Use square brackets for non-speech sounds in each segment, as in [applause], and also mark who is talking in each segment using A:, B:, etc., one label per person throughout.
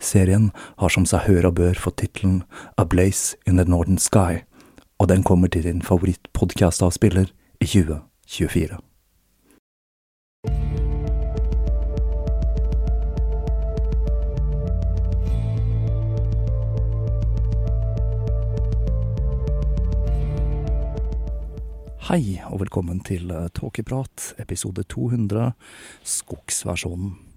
A: Serien har som seg hør og bør fått tittelen A Blaze in the Northern Sky, og den kommer til din favorittpodkastavspiller i 2024. Hei, og velkommen til Tåkeprat, episode 200, skogsversjonen.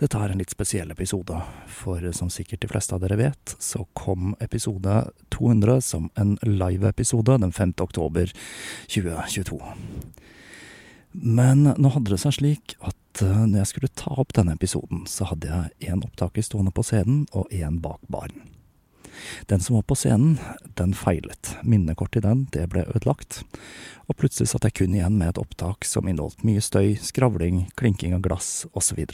A: Dette er en litt spesiell episode, for som sikkert de fleste av dere vet, så kom episode 200 som en live-episode den 5. oktober 2022. Men nå hadde det seg slik at når jeg skulle ta opp denne episoden, så hadde jeg én opptaker stående på scenen og én bak baren. Den som var på scenen, den feilet. Minnekortet i den, det ble ødelagt. Og plutselig satt jeg kun igjen med et opptak som inneholdt mye støy, skravling, klinking av glass osv.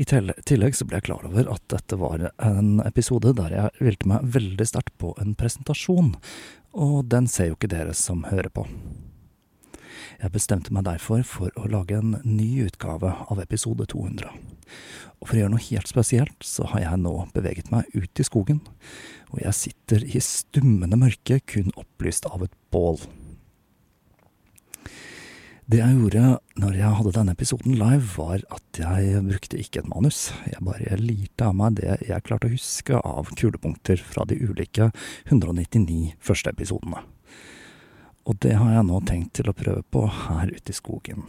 A: I tillegg så ble jeg klar over at dette var en episode der jeg hvilte meg veldig sterkt på en presentasjon, og den ser jo ikke dere som hører på. Jeg bestemte meg derfor for å lage en ny utgave av episode 200. Og for å gjøre noe helt spesielt, så har jeg nå beveget meg ut i skogen, og jeg sitter i stummende mørke, kun opplyst av et bål. Det jeg gjorde når jeg hadde denne episoden live, var at jeg brukte ikke et manus. Jeg bare lirte av meg det jeg klarte å huske av kulepunkter fra de ulike 199 første episodene. Og det har jeg nå tenkt til å prøve på her ute i skogen.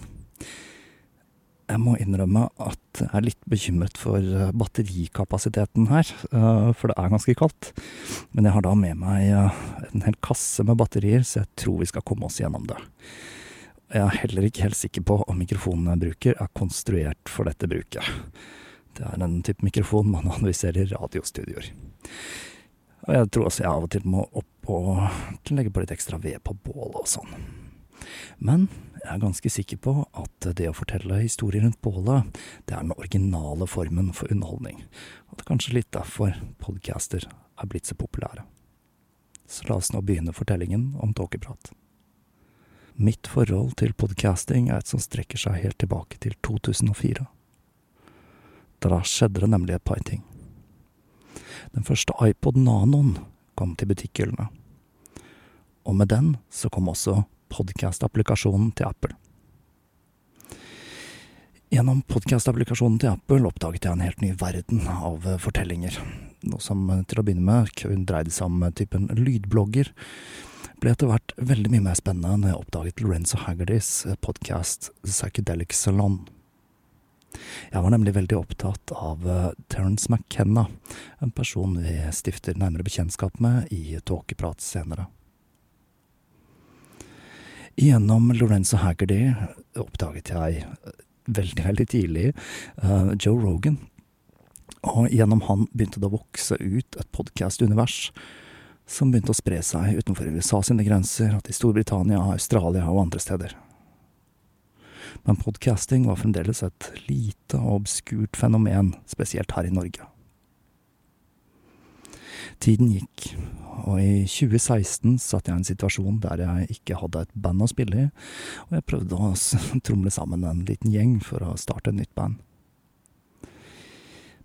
A: Jeg må innrømme at jeg er litt bekymret for eh, batterikapasiteten her, eh, for det er ganske kaldt. Men jeg har da med meg eh, en hel kasse med batterier, så jeg tror vi skal komme oss gjennom det. Jeg er heller ikke helt sikker på om mikrofonen jeg bruker er konstruert for dette bruket. Det er en type mikrofon man analyserer i radiostudioer. Og jeg tror også jeg av og til må opp og legge på litt ekstra ved på bålet og sånn. Men jeg er ganske sikker på at det å fortelle historier rundt bålet, det er den originale formen for underholdning, og det er kanskje litt derfor podcaster er blitt så populære. Så la oss nå begynne fortellingen om tåkeprat. Mitt forhold til podcasting er et som strekker seg helt tilbake til 2004. Da skjedde det nemlig et par ting. Den første iPod Nanoen kom til butikkhyllene. Og med den så kom også podkast-applikasjonen til Apple. Gjennom podkast-applikasjonen til Apple oppdaget jeg en helt ny verden av fortellinger. Noe som til å begynne med kun dreide seg om typen lydblogger, ble etter hvert veldig mye mer spennende når jeg oppdaget Lorenzo Haggardys podkast Psychedelic Salon. Jeg var nemlig veldig opptatt av uh, Terence McKenna, en person vi stifter nærmere bekjentskap med i Tåkeprat senere. Gjennom Lorenzo Haggerty oppdaget jeg eh, veldig, veldig tidlig uh, Joe Rogan. Og gjennom han begynte det å vokse ut et podkast-univers som begynte å spre seg utenfor USA sine grenser, og til Storbritannia, Australia og andre steder. Men podcasting var fremdeles et lite og obskurt fenomen, spesielt her i Norge. Tiden gikk, og i 2016 satt jeg i en situasjon der jeg ikke hadde et band å spille i, og jeg prøvde å [laughs] tromle sammen en liten gjeng for å starte et nytt band.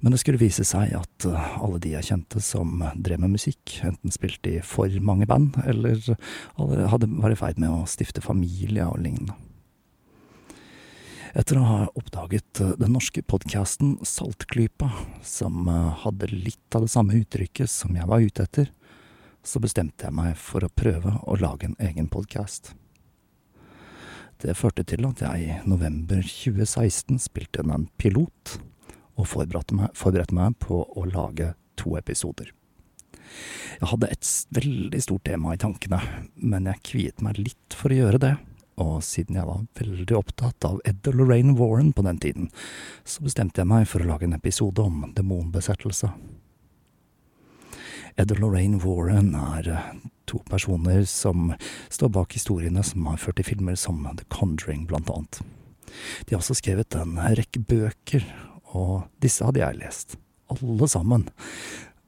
A: Men det skulle vise seg at eh, alle de jeg kjente som drev med musikk, enten spilte i for mange band, eller hadde var i ferd med å stifte familie og lignende. Etter å ha oppdaget eh, den norske podkasten Saltklypa, som eh, hadde litt av det samme uttrykket som jeg var ute etter, så bestemte jeg meg for å prøve å lage en egen podkast. Det førte til at jeg i november 2016 spilte inn en pilot, og forberedte meg, forberedte meg på å lage to episoder. Jeg hadde et veldig stort tema i tankene, men jeg kviet meg litt for å gjøre det og siden jeg var veldig opptatt av Ed og Lorraine Warren på den tiden, så bestemte jeg meg for å lage en episode om demonbesettelse. Ed og Lorraine Warren er eh, to personer som står bak historiene som har ført til filmer som The Conjuring, blant annet. De har også skrevet en rekke bøker, og disse hadde jeg lest. Alle sammen.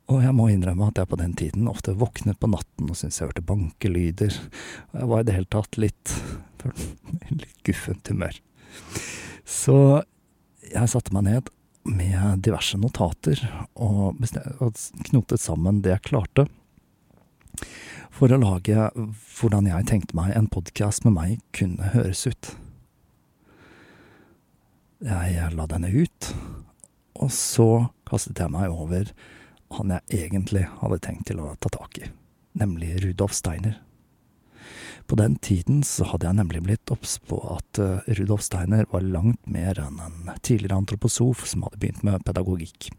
A: Og jeg må innrømme at jeg på den tiden ofte våknet på natten og syntes jeg hørte bankelyder. Og jeg var i det hele tatt litt litt guffent humør. Så jeg satte meg ned med diverse notater og, og knotet sammen det jeg klarte for å lage hvordan jeg tenkte meg en podkast med meg kunne høres ut. Jeg la denne ut, og så kastet jeg meg over han jeg egentlig hadde tenkt til å ta tak i, nemlig Rudolf Steiner. På den tiden så hadde jeg nemlig blitt obs på at uh, Rudolf Steiner var langt mer enn en tidligere antroposof som hadde begynt med pedagogikk.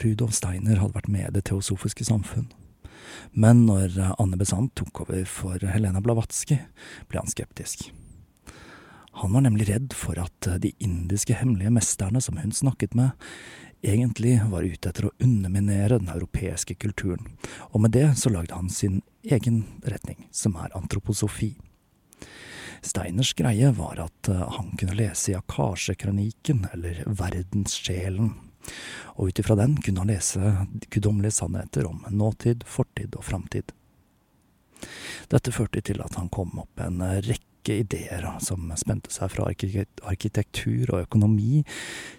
A: Rudolf Steiner hadde vært med i Det teosofiske samfunn. Men når uh, Anne Besant tok over for Helena Blavatsky, ble han skeptisk. Han var nemlig redd for at uh, de indiske hemmelige mesterne som hun snakket med, egentlig var ute etter å underminere den europeiske kulturen, og med det så lagde han sin egen retning, som er antroposofi. Steiners greie var at eh, han kunne lese i Akasjekronikken, eller Verdenssjelen, og ut ifra den kunne han lese guddommelige sannheter om nåtid, fortid og framtid. Dette førte til at han kom opp en rekke rekke ideer som spente seg fra arkitektur og økonomi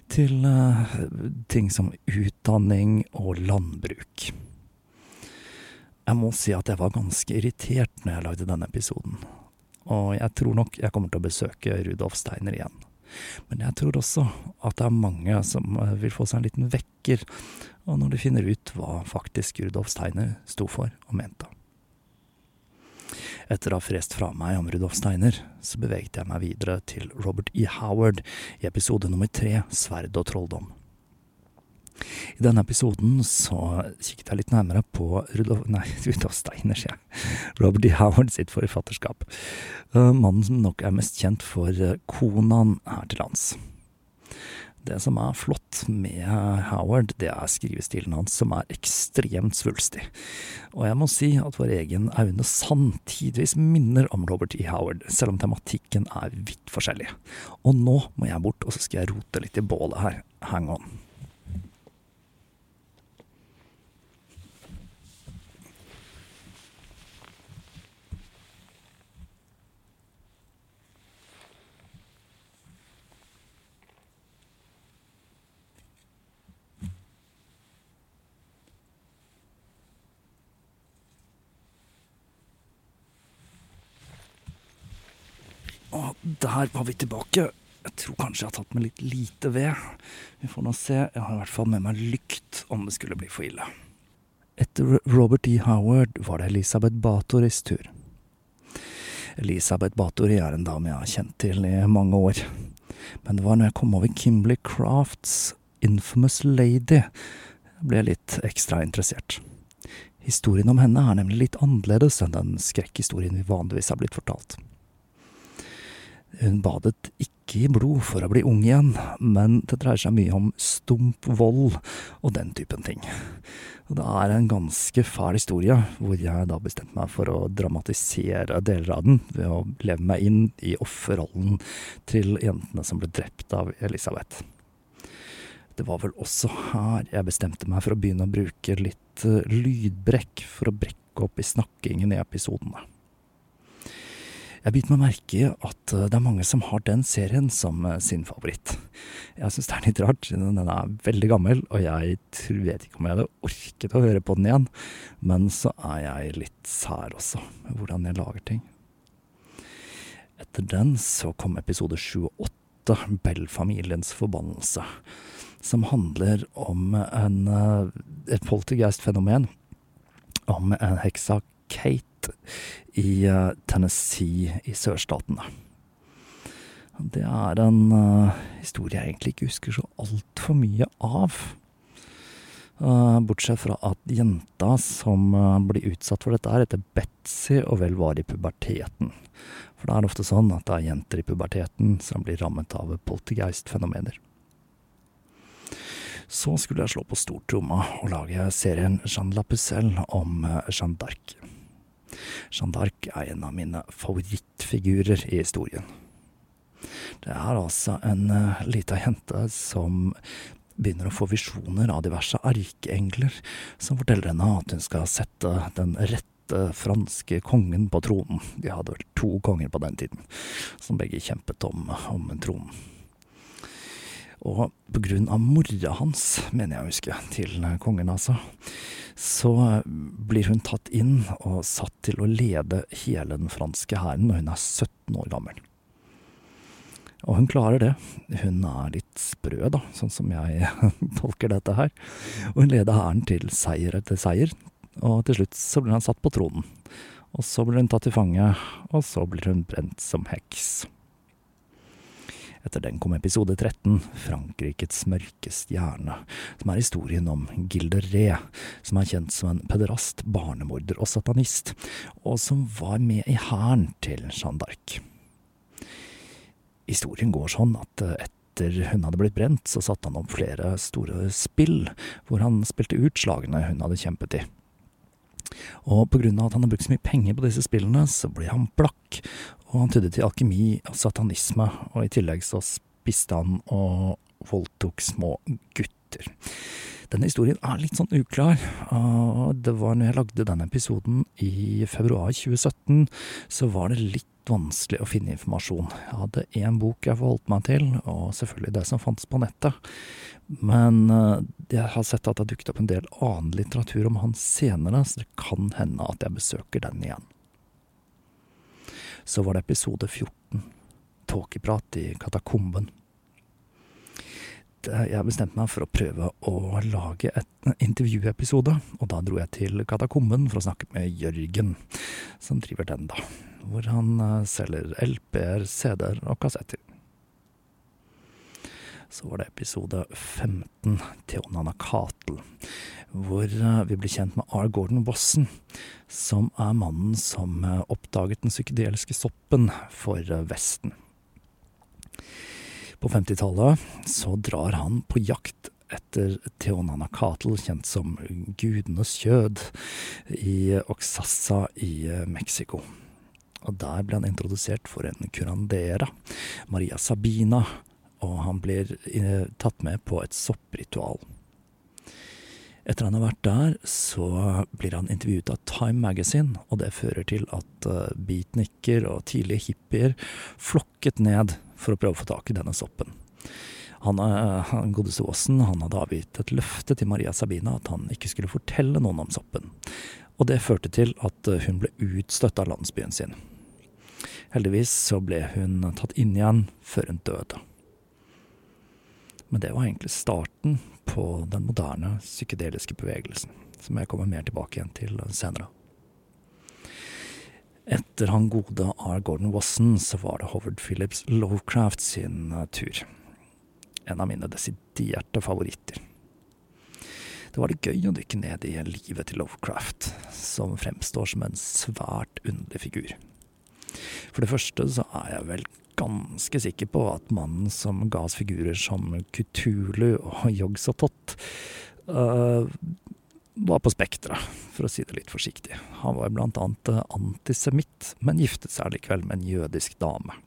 A: til uh, ting som utdanning og landbruk. Jeg må si at jeg var ganske irritert når jeg lagde denne episoden, og jeg tror nok jeg kommer til å besøke Rudolf Steiner igjen. Men jeg tror også at det er mange som eh, vil få seg en liten vekker, og når de finner ut hva faktisk Rudolf Steiner sto for og mente. Etter å ha frest fra meg om Rudolf Steiner, så beveget jeg meg videre til Robert E. Howard i episode nummer tre, Sverd og trolldom. I denne episoden så kikket jeg litt nærmere på Rudolf, nei, [laughs] Rudolf Steiner, sier jeg. Robert E. Howard sitt forfatterskap. Uh, mannen som nok er mest kjent for Konan her til lands. Det som er flott med Howard, det er skrivestilen hans, som er ekstremt svulstig. Og jeg må si at vår egen Aune Sand tidvis minner om Robert E. Howard, selv om tematikken er vidt forskjellig. Og nå må jeg bort, og så skal jeg rote litt i bålet her. Hang on. Og der var vi tilbake. Jeg tror kanskje jeg har tatt med litt lite ved. Vi får nå se. Jeg har i hvert fall med meg lykt om det skulle bli for ille. Etter Robert E. Howard var det Elisabeth Batoris tur. Elisabeth Batori er en dame jeg har kjent til i mange år. Men det var når jeg kom over Kimberley Crafts Infamous Lady, jeg ble litt ekstra interessert. Historien om henne er nemlig litt annerledes enn den skrekkhistorien vi vanligvis har blitt fortalt. Hun badet ikke i blod for å bli ung igjen, men det dreier seg mye om stump vold og den typen ting. Og det er en ganske fæl historie, hvor jeg da bestemte meg for å dramatisere deler av den ved å leve meg inn i offerrollen til jentene som ble drept av Elisabeth. Det var vel også her jeg bestemte meg for å begynne å bruke litt uh, lydbrekk for å brekke opp i snakkingen i episodene. Jeg biter meg merke at uh, det er mange som har den serien som uh, sin favoritt. Jeg syns det er litt rart, siden den er veldig gammel, og jeg vet ikke om jeg hadde orket å høre på den igjen. Men så er jeg litt sær også, med hvordan jeg lager ting. Etter den så kom episode 28, Bell-familiens forbannelse som handler om en, eh, et poltergeist-fenomen. Om en heksa Kate i eh, Tennessee i sørstatene. Det er en uh, historie jeg egentlig ikke husker så altfor mye av. Uh, bortsett fra at jenta som blir utsatt for dette, her heter Betzy og vel var i puberteten. For det er ofte sånn at det er jenter i puberteten som blir rammet av poltergeist-fenomener. Så skulle jeg slå på stortromma og lage serien Jeanne Lapuselle om eh, Jeanne d'Arc. Jeanne d'Arc er en av mine favorittfigurer i historien. Det er altså en uh, lita jente som begynner å få visjoner av diverse arkeengler som forteller henne at hun skal sette den rette franske kongen på tronen. De hadde vel to konger på den tiden, som begge kjempet om, om tronen. Og på grunn av mora hans, mener jeg å huske, til kongen altså, så blir hun tatt inn og satt til å lede hele den franske hæren når hun er 17 år gammel. Og hun klarer det. Hun er litt sprø, da, sånn som jeg [laughs] tolker dette her. Og hun leder hæren til seier etter seier, og til slutt så blir han satt på tronen. Og så blir hun tatt til fange, og så blir hun brent som heks. Etter den kom episode 13, Frankrikes mørke stjerne, som er historien om Gilderé, som er kjent som en pederast, barnemorder og satanist, og som var med i hæren til Jeanne d'Arc. Historien går sånn at etter hun hadde blitt brent, så satte han opp flere store spill, hvor han spilte ut slagene hun hadde kjempet i. Og på grunn av at han har brukt så mye penger på disse spillene, så ble han blakk, og han tydde til alkemi og satanisme, og i tillegg så spiste han og voldtok små gutter. Denne historien er litt sånn uklar. og Det var når jeg lagde denne episoden i februar 2017, så var det litt vanskelig å finne informasjon. Jeg hadde én bok jeg forholdt meg til, og selvfølgelig det som fantes på nettet. Men eh, jeg har sett at det har dukket opp en del annen litteratur om han senere, så det kan hende at jeg besøker den igjen så var det episode 14, Tåkeprat i Katakomben. Jeg bestemte meg for å prøve å lage et intervjuepisode, og da dro jeg til Katakomben for å snakke med Jørgen, som driver den, da. Hvor han eh, selger LP-er, CD-er og kassetter så var det episode 15, Teonana Catel, hvor eh, vi blir kjent med R. Gordon Wasson, som er mannen som eh, oppdaget den psykedeliske soppen for eh, Vesten. På 50-tallet så drar han på jakt etter Teonana Catel, kjent som gudenes kjød, i Oxassa i Mexico. Og der ble han introdusert for en curandera, Maria Sabina, og han blir eh, tatt med på et soppritual. Etter han har vært der, så blir han intervjuet av Time Magazine, og det fører til at uh, beatniker og tidlige hippier flokket ned for å prøve å få tak i denne soppen. Han, uh, han godeste Aasen hadde avgitt et løfte til Maria Sabina at han ikke skulle fortelle noen om soppen, og det førte til at hun ble utstøtt av landsbyen sin. Heldigvis så ble hun tatt inn igjen før hun døde. Men det var egentlig starten på den moderne psykedeliske bevegelsen, som jeg kommer mer tilbake igjen til senere. Etter han gode R. Gordon Wasson så var det Howard Phillips Lovecraft sin tur. En av mine desiderte favoritter. Det var det gøy å dykke ned i livet til Lovecraft, som fremstår som en svært underlig figur. For det første så er jeg vel ganske sikker på at mannen som ga oss figurer som Kutulu og [laughs] Yogg-Sottot, uh, var på spekteret, for å si det litt forsiktig. Han var blant annet antisemitt, men giftet seg likevel med en jødisk dame.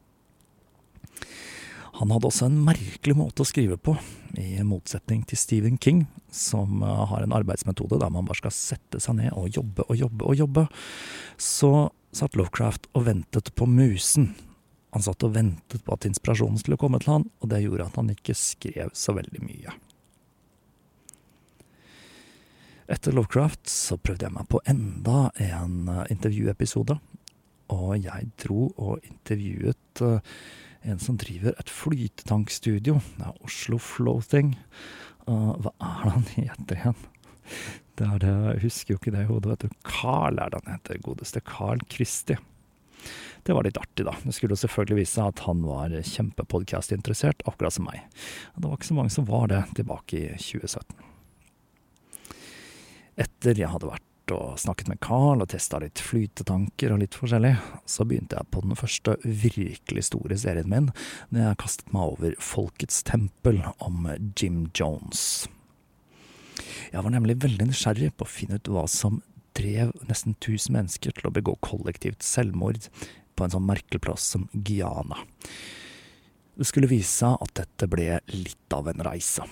A: Han hadde også en merkelig måte å skrive på, i motsetning til Stephen King, som uh, har en arbeidsmetode der man bare skal sette seg ned og jobbe og jobbe og jobbe. Så satt Lovecraft og ventet på musen. Han satt og ventet på at inspirasjonen skulle komme til han, og det gjorde at han ikke skrev så veldig mye. Etter Lovecraft så prøvde jeg meg på enda en uh, intervjuepisode, og jeg dro og intervjuet uh, en som driver et flytetankstudio. Det er Oslo Floating. Uh, hva er det han heter igjen? Det er det, jeg husker jo ikke det i hodet, vet du. Carl er det han heter. Godeste Carl Christie. Det var litt artig, da. Det skulle selvfølgelig vise seg at han var kjempepodkast-interessert, akkurat som meg. Det var ikke så mange som var det tilbake i 2017. Etter jeg hadde vært og snakket med Carl og testa litt flytetanker og litt forskjellig, så begynte jeg på den første virkelig store serien min når jeg kastet meg over Folkets tempel om Jim Jones. Jeg var nemlig veldig nysgjerrig på å finne ut hva som drev nesten tusen mennesker til å begå kollektivt selvmord på en sånn merkelig plass som Guyana. Det skulle vise seg at dette ble litt av en reise.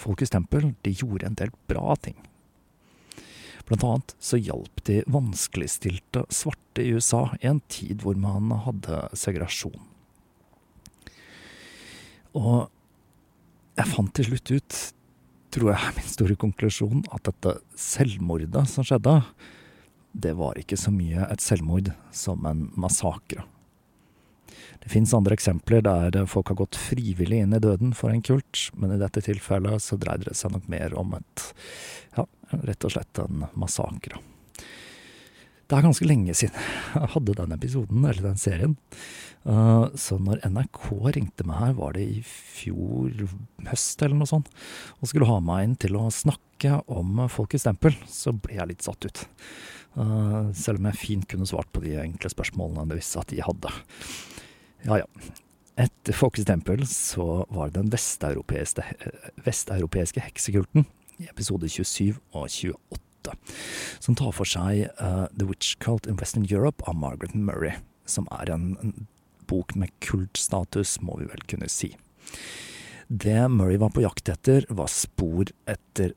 A: Folkets tempel de gjorde en del bra ting. Blant annet så hjalp de vanskeligstilte svarte i USA i en tid hvor man hadde segregasjon. Og jeg fant til slutt ut, tror jeg er min store konklusjon, at dette selvmordet som skjedde, det var ikke så mye et selvmord som en massakre. Det fins andre eksempler der folk har gått frivillig inn i døden for en kult, men i dette tilfellet så dreide det seg nok mer om et ja, rett og slett en massakre. Det er ganske lenge siden jeg hadde den episoden, eller den serien. Uh, så når NRK ringte meg her, var det i fjor høst eller noe sånt, og skulle ha meg inn til å snakke om Folkets stempel, så ble jeg litt satt ut. Uh, selv om jeg fint kunne svart på de enkle spørsmålene det visste at de hadde. Ja ja. Etter Folkets tempel så var det den vesteuropeiske, vesteuropeiske heksekulten i episode 27 og 28, som tar for seg uh, The Witch Cult in Western Europe av Margaret Murray, som er en, en bok med kultstatus, må vi vel kunne si. Det Murray var på jakt etter, var spor etter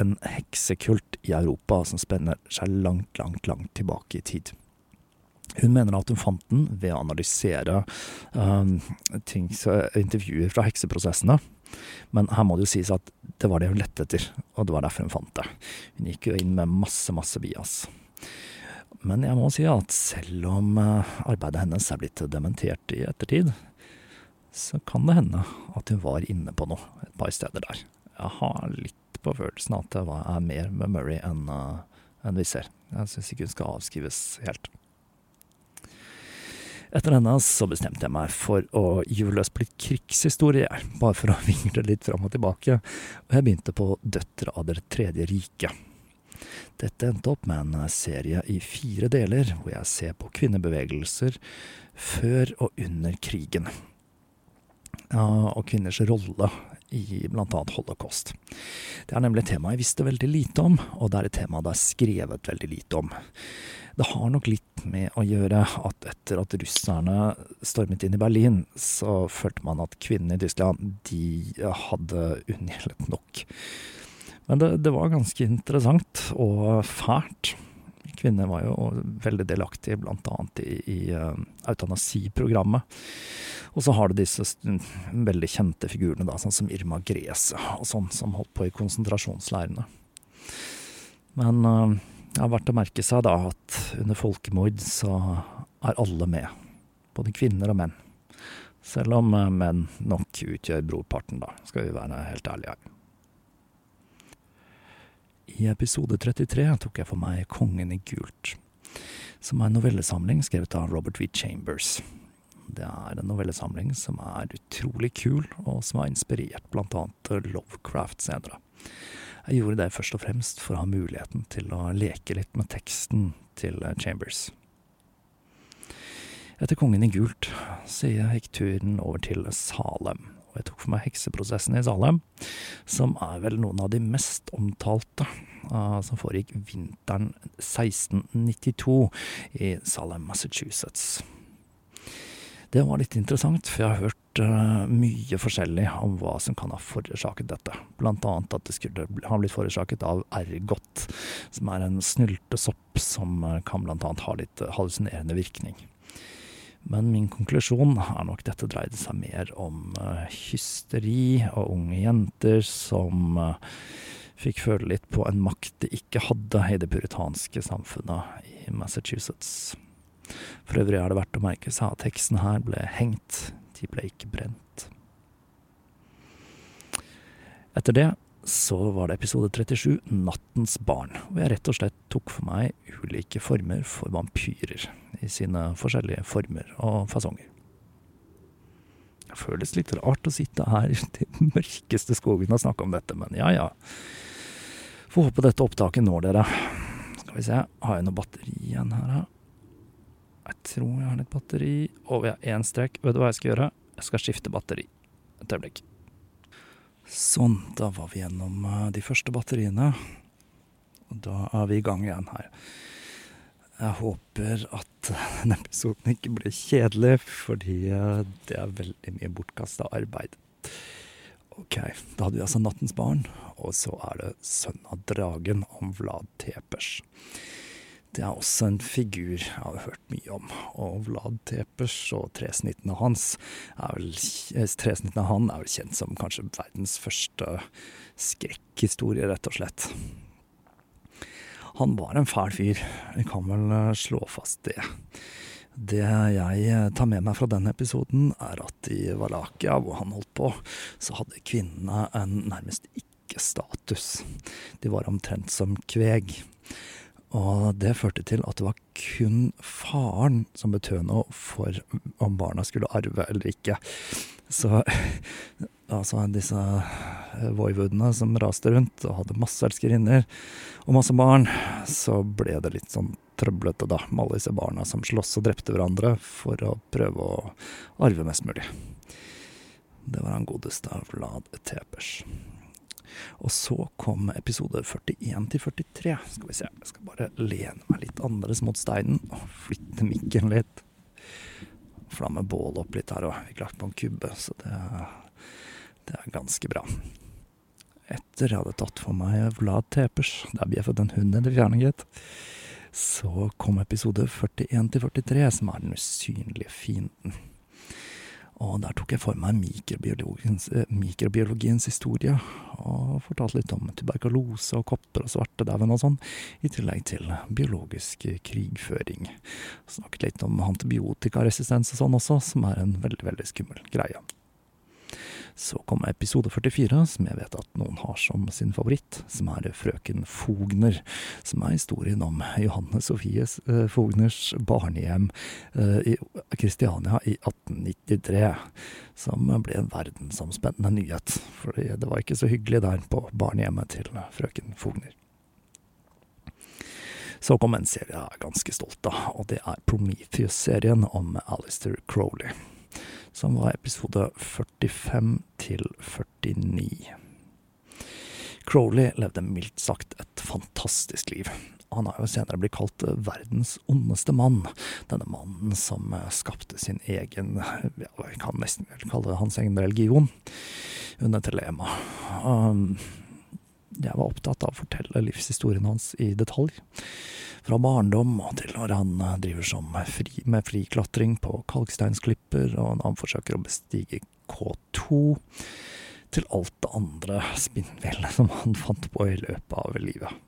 A: en heksekult i Europa som spenner seg langt, langt, langt tilbake i tid. Hun mener at hun fant den ved å analysere um, ting, intervjuer fra hekseprosessene. Men her må det jo sies at det var det hun lette etter, og det var derfor hun fant det. Hun gikk jo inn med masse, masse bias. Men jeg må si at selv om uh, arbeidet hennes er blitt dementert i ettertid, så kan det hende at hun var inne på noe et par steder der. Jeg har litt på følelsen at det er mer med Murray enn uh, enn vi ser. Jeg syns ikke hun skal avskrives helt. Etter denne så bestemte jeg meg for å gyve løs på litt krigshistorie, bare for å [laughs] vingle litt fram og tilbake, og jeg begynte på Døtre av Det tredje riket. Dette endte opp med en serie i fire deler, hvor jeg ser på kvinnebevegelser før og under krigen. Og kvinners rolle i annet holocaust. Det er nemlig et tema jeg visste veldig lite om, og det er et tema det er skrevet veldig lite om. Det har nok litt med å gjøre at etter at russerne stormet inn i Berlin, så følte man at kvinnene i Tyskland, de hadde unngjeldet nok. Men det, det var ganske interessant og fælt. Kvinner var jo veldig delaktige, annet i, i uh, eutanasiprogrammet. Og så har du disse veldig kjente figurene, da, sånn som Irma Grese og sånn, som holdt på i konsentrasjonsleirene. Men uh, det har vært å merke seg da at under folkemord så er alle med, både kvinner og menn. Selv om eh, menn nok utgjør brorparten, da, skal vi være helt ærlige her. I episode 33 tok jeg for meg Kongen i gult, som er en novellesamling skrevet av Robert V. Chambers. Det er en novellesamling som er utrolig kul, og som har inspirert blant annet Lovecraft senere. Jeg gjorde det først og fremst for å ha muligheten til å leke litt med teksten til Chambers. Etter Kongen i gult så gikk turen over til Salem, og jeg tok for meg hekseprosessen i Salem, som er vel noen av de mest omtalte, uh, som foregikk vinteren 1692 i Salem, Massachusetts. Det var litt interessant, for jeg har hørt uh, mye forskjellig om hva som kan ha forårsaket dette. Blant annet at det skulle ha blitt forårsaket av ergot, som er en snyltesopp som uh, kan blant annet ha litt hallusinerende virkning. Men min konklusjon er nok dette dreide seg mer om uh, hysteri og unge jenter som uh, fikk føle litt på en makt de ikke hadde i det puritanske samfunnet i Massachusetts. For øvrig er det verdt å merke seg at teksten her ble hengt, de ble ikke brent. Etter det så var det episode 37, Nattens barn, hvor jeg rett og slett tok for meg ulike former for vampyrer, i sine forskjellige former og fasonger. Det føles litt rart å sitte her i [laughs] den mørkeste skogen og snakke om dette, men ja ja. Får håpe dette opptaket når dere. Skal vi se, har jeg noe batteri igjen her, Jeg tror jeg har litt batteri. Og vi har én strekk. Vet du hva jeg skal gjøre? Jeg skal skifte batteri. Et øyeblikk. Sånn, da var vi gjennom eh, de første batteriene. Og da er vi i gang igjen her. Jeg håper at denne episoden ikke blir kjedelig, fordi eh, det er veldig mye bortkasta arbeid. Ok, da hadde vi altså Nattens barn, og så er det Sønn av dragen om Vlad Tepers. Det er også en figur jeg har hørt mye om, og Vlad Tepers og tresnittene hans er vel, eh, tresnittene han er vel kjent som kanskje verdens første skrekkhistorie, rett og slett. Han var en fæl fyr, vi kan vel eh, slå fast det. Det jeg eh, tar med meg fra den episoden, er at i Valakia, hvor han holdt på, så hadde kvinnene en nærmest ikke-status. De var omtrent som kveg. Og det førte til at det var kun faren som betød noe for om barna skulle arve eller ikke. Så altså disse voivodene som raste rundt og hadde masse elskerinner og masse barn, så ble det litt sånn trøblete, da, med alle disse barna som sloss og drepte hverandre for å prøve å arve mest mulig. Det var han godeste Vlad Tepers. Og så kom episode 41 til 43. Skal vi se, jeg skal bare lene meg litt annerledes mot steinen og flytte mikken litt. Flamme bålet opp litt her og Fikk lagt på en kubbe, så det, det, er ganske bra. Etter jeg hadde tatt for meg Vlad Tepers, der bjeffet en hund eller fjerne, gitt, så kom episode 41 til 43, som er den usynlige fienden. Og der tok jeg for meg mikrobiologiens, eh, mikrobiologiens historie, og fortalte litt om tuberkulose og kopper og svartedauden og sånn, i tillegg til biologisk krigføring. Snakket litt om antibiotikaresistens og sånn også, som er en veldig, veldig skummel greie. Så kommer episode 44, som jeg vet at noen har som sin favoritt, som er Frøken Fogner. Som er historien om Johanne Sofies uh, Fogners barnehjem uh, i Kristiania i 1893. Som ble en verdensomspennende nyhet. For det var ikke så hyggelig der på barnehjemmet til frøken Fogner. Så kom en serie jeg er ganske stolt av, og det er Prometheus-serien om Alistair Crowley som var episode 45 til 49. Crowley levde mildt sagt et fantastisk liv. Han har jo senere blitt kalt verdens ondeste mann. Denne mannen som skapte sin egen ja, Vi kan nesten kalle det hans egen religion under telema. Um, jeg var opptatt av å fortelle livshistorien hans i detalj. Fra barndom og til når han eh, driver som fri, med friklatring på kalksteinsklipper, og når han forsøker å bestige K2, til alt det andre spinnville som han fant på i løpet av livet.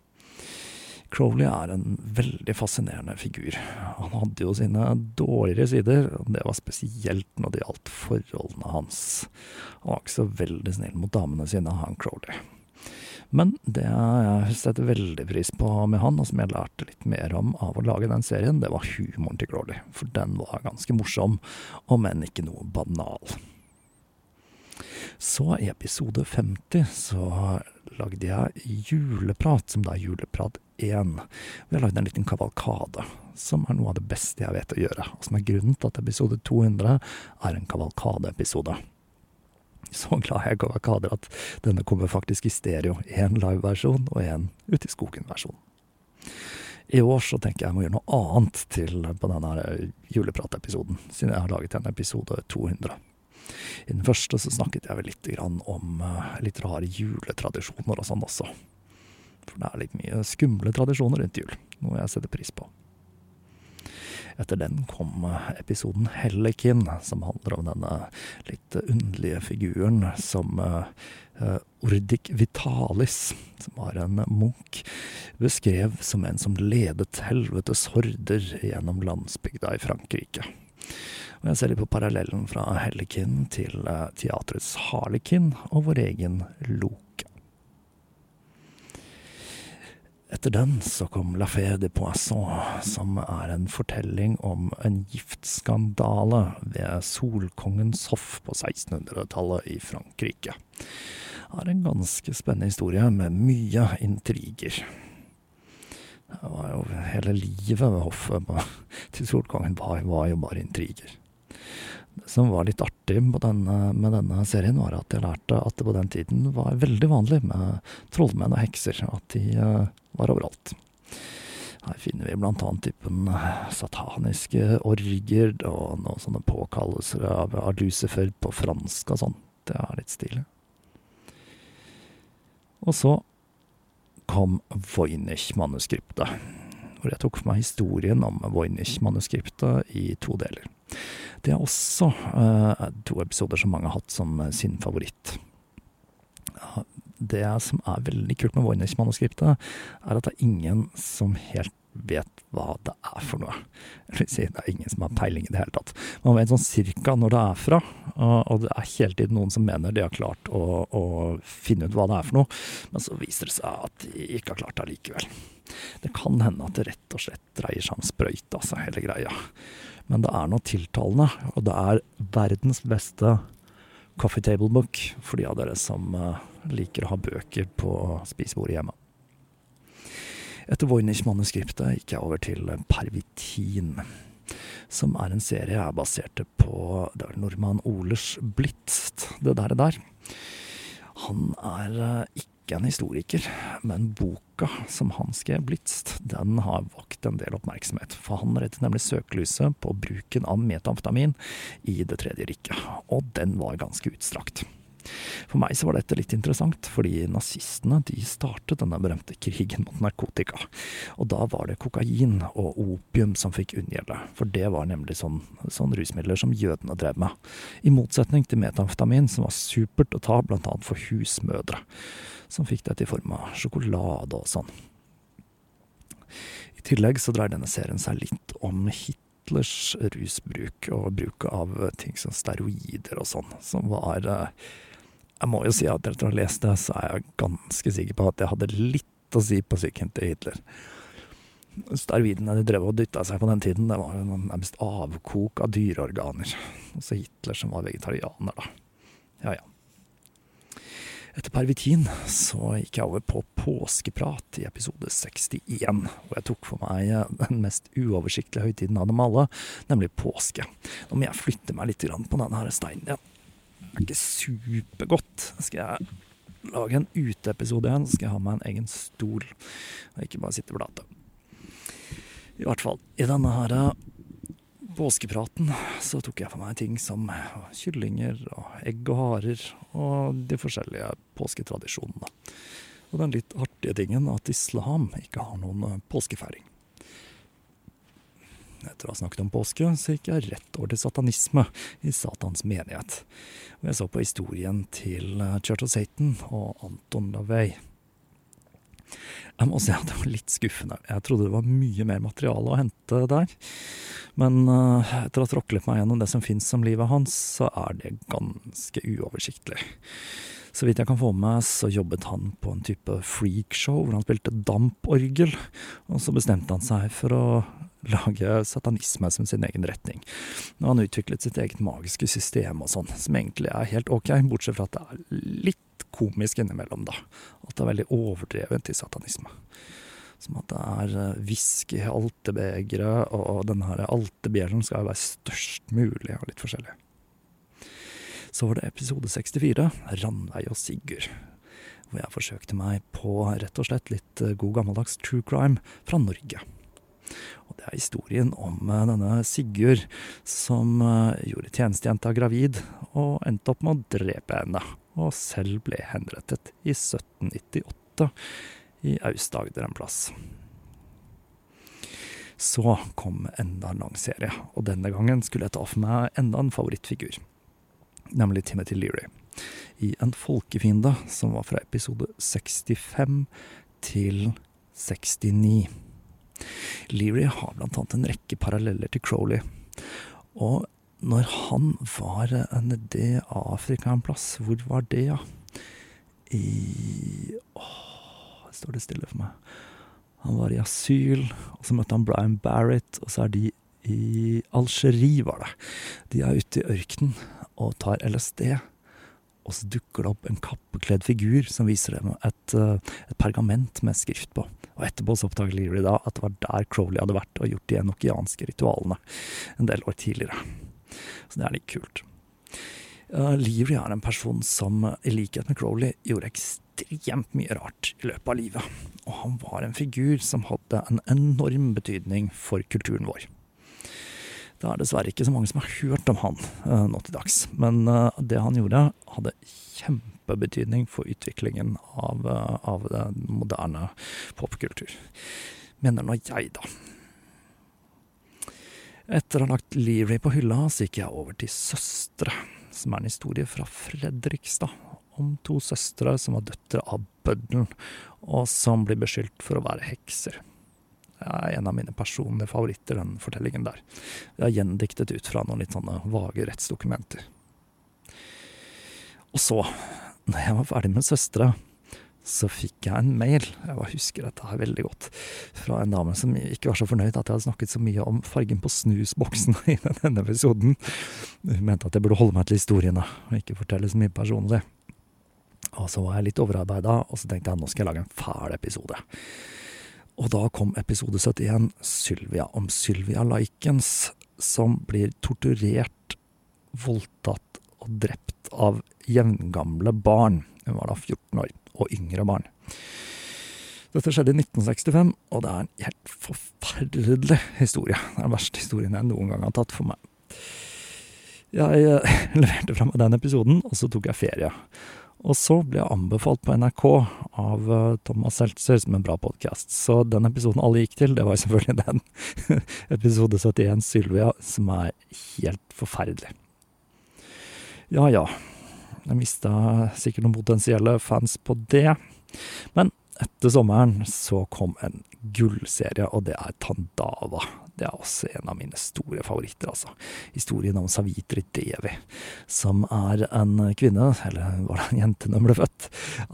A: Crowley er en veldig fascinerende figur. Han hadde jo sine dårligere sider, og det var spesielt når det gjaldt forholdene hans. Han var ikke så veldig snill mot damene sine, han Crowley. Men det jeg setter veldig pris på med han, og som jeg lærte litt mer om av å lage den serien, det var humoren til Crawley. For den var ganske morsom, om enn ikke noe banal. Så i episode 50 så lagde jeg juleprat, som da er juleprat 1. Vi har lagd en liten kavalkade, som er noe av det beste jeg vet å gjøre. Og som er grunnen til at episode 200 er en kavalkadeepisode [laughs] så glad jeg er Kader at denne kommer faktisk i stereo. Én liveversjon og én Ute i skogen-versjon. I år så tenker jeg jeg må gjøre noe annet til på denne julepratepisoden, siden jeg har laget en episode 200. I den første så snakket jeg vel litt om uh, litt rare juletradisjoner og sånn også. For det er litt mye skumle tradisjoner rundt jul, noe jeg setter pris på. Etter den kom eh, episoden Hellekin, som handler om denne litt underlige figuren som uh, Ordik Vitalis, som var en munk, beskrev som en som ledet helvetes horder gjennom landsbygda i Frankrike. Og jeg ser litt på parallellen fra Hellekin til teatrets Harlekin og vår egen Loke. Etter den så kom La Fée de Poisson, som er en fortelling om en giftskandale ved Solkongens hoff på 1600-tallet i Frankrike. Det er en ganske spennende historie med mye intriger. Det var jo hele livet ved hoffet til Solkongen var, var jo bare intriger. Som var litt artig denne, med denne serien, var at jeg lærte at det på den tiden var veldig vanlig med trollmenn og hekser. At de uh, var overalt. Her finner vi blant annet typen eh, sataniske orger og noen sånne påkallelser av, av Lucifer på fransk og sånn. Det er litt stilig. Og så kom Voynich-manuskriptet, hvor jeg tok for meg historien om Voynich-manuskriptet i to deler. Det er også uh, to episoder som mange har hatt som uh, sin favoritt. Det som er veldig kult med Voynich-manuskriptet, er at det er ingen som helt vet hva det er for noe. Det er ingen som har peiling i det hele tatt. Man vet sånn cirka når det er fra, og det er hele tiden noen som mener de har klart å, å finne ut hva det er for noe, men så viser det seg at de ikke har klart det allikevel. Det kan hende at det rett og slett dreier seg om sprøyte, altså, hele greia. Men det er noe tiltalende, og det er verdens beste coffee table book for de av dere som uh, liker å ha bøker på spisebordet hjemme. Etter Voynich-manuskriptet gikk jeg over til Pervitin, som er en serie jeg baserte på det nordmann Olers Blitzt, det der, det der. Han er uh, ikke en historiker, men boka som han skrev, Blitzt, den har vakt en del oppmerksomhet. For han rettet nemlig søkelyset på bruken av metamfetamin i Det tredje riket, og den var ganske utstrakt. For meg så var dette litt interessant, fordi nazistene de startet denne berømte krigen mot narkotika. Og da var det kokain og opium som fikk unngjelde, for det var nemlig sånn, sånn rusmidler som jødene drev med. I motsetning til metamfetamin, som var supert å ta annet for husmødre som fikk dette i form av sjokolade og sånn. I tillegg så dreier denne serien seg litt om Hitlers rusbruk og bruk av ting som steroider og sånn, som var eh, Jeg må jo si at etter å ha lest det, så er jeg ganske sikker på at jeg hadde litt å si på psyken til Hitler. Steroidene de drev og dytta seg på den tiden, det var jo nærmest avkok av dyreorganer. Også Hitler som var vegetarianer, da. Ja ja. Etter Pervitin så gikk jeg over på påskeprat i episode 61, hvor jeg tok for meg den mest uoversiktlige høytiden av dem alle, nemlig påske. Nå må jeg flytte meg litt på denne her steinen. igjen. Det er ikke supergodt. Skal jeg lage en uteepisode igjen, så skal jeg ha meg en egen stol, og ikke bare sitte og blate. I hvert fall, i denne her påskepraten så tok jeg for meg ting som kyllinger og egg og harer, og de forskjellige påsketradisjonene. Og den litt artige tingen at islam ikke har noen eh, påskefeiring. Etter å ha snakket om påske, så gikk jeg rett over til satanisme i Satans menighet. Og jeg så på historien til eh, Church of Satan og Anton LaVey. Jeg må si at det var litt skuffende. Jeg trodde det var mye mer materiale å hente der. Men uh, etter å ha tråklet meg gjennom det som fins om livet hans, så er det ganske uoversiktlig. Så vidt jeg kan få med, så jobbet han på en type freakshow hvor han spilte damporgel. Og så bestemte han seg for å lage satanisme som sin egen retning. Og han utviklet sitt eget magiske system og sånn, som egentlig er helt ok, bortsett fra at det er litt komisk innimellom, da. At det er veldig overdrevet til satanisme. Som at det er eh, whisky i altebegeret, og denne her altebjellen skal være størst mulig, og litt forskjellig. Så var det episode 64, Ranveig og Sigurd. Hvor jeg forsøkte meg på rett og slett litt eh, god gammeldags true crime fra Norge. Og det er historien om eh, denne Sigurd som gjorde tjenestejenta gravid, og endte opp med å drepe henne. Og selv ble henrettet i 1798 i Aust-Agder en plass. Så kom enda en lang serie, og denne gangen skulle jeg ta for meg enda en favorittfigur nemlig Timothy Leary, i En folkefiende, som var fra episode 65 til 69. Leary har blant annet en rekke paralleller til Crowley. Og når han var nede i Afrika en plass, hvor var det, ja? I Åh, står det stille for meg. Han var i asyl, og så møtte han Brian Barrett, og så er de i Algerie, var det. De er ute i ørkenen, og tar LSD. Og så dukker det opp en kappekledd figur som viser dem et, eh, et pergament med skrift på. Og etterpå så oppdager Leary da at det var der Crowley hadde vært og gjort de enokianske ritualene en del år tidligere. Så det er litt kult. Uh, Leary er en person som i likhet med Crowley gjorde ekstremt mye rart i løpet av livet. Og han var en figur som hadde en enorm betydning for kulturen vår. Det er dessverre ikke så mange som har hørt om han uh, nå til dags. Men uh, det han gjorde, hadde kjempebetydning for utviklingen av, uh, av den moderne popkultur. Mener nå jeg, da. Etter å ha lagt Leary på hylla, så gikk jeg over til Søstre, som er en historie fra Fredrikstad. Om to søstre som var døtre av bøddelen, og som blir beskyldt for å være hekser Det er en av mine personlige favoritter, den fortellingen der. Jeg har gjendiktet ut fra noen litt sånne vage rettsdokumenter. Og så, når jeg var ferdig med Søstre, så fikk jeg en mail, jeg bare husker dette her veldig godt, fra en dame som ikke var så fornøyd at jeg hadde snakket så mye om fargen på snusboksen [laughs] i denne episoden. Hun mente at jeg burde holde meg til historiene, og ikke fortelle så mye personlig. Og så var jeg litt overarbeida, og så tenkte jeg nå skal jeg lage en fæl episode. Og da kom episode 71, Sylvia, om Sylvia Likens, som blir torturert, voldtatt og drept av jevngamle barn. Hun var da 14 år, og yngre barn. Dette skjedde i 1965, og det er en helt forferdelig historie. Det er den verste historien jeg noen gang har tatt for meg. Jeg eh, [laughs] leverte fra meg den episoden, og så tok jeg ferie. Og så ble jeg anbefalt på NRK av uh, Thomas Seltzer som en bra podkast. Så den episoden alle gikk til, det var selvfølgelig [laughs] den. Episode 71, Sylvia, som er helt forferdelig. Ja ja. Jeg mista sikkert noen potensielle fans på det. Men etter sommeren så kom en gullserie, og det er Tandava. Det er også en av mine store favoritter, altså. Historien om Savitri Devi, som er en kvinne, eller var det en jente da hun ble født,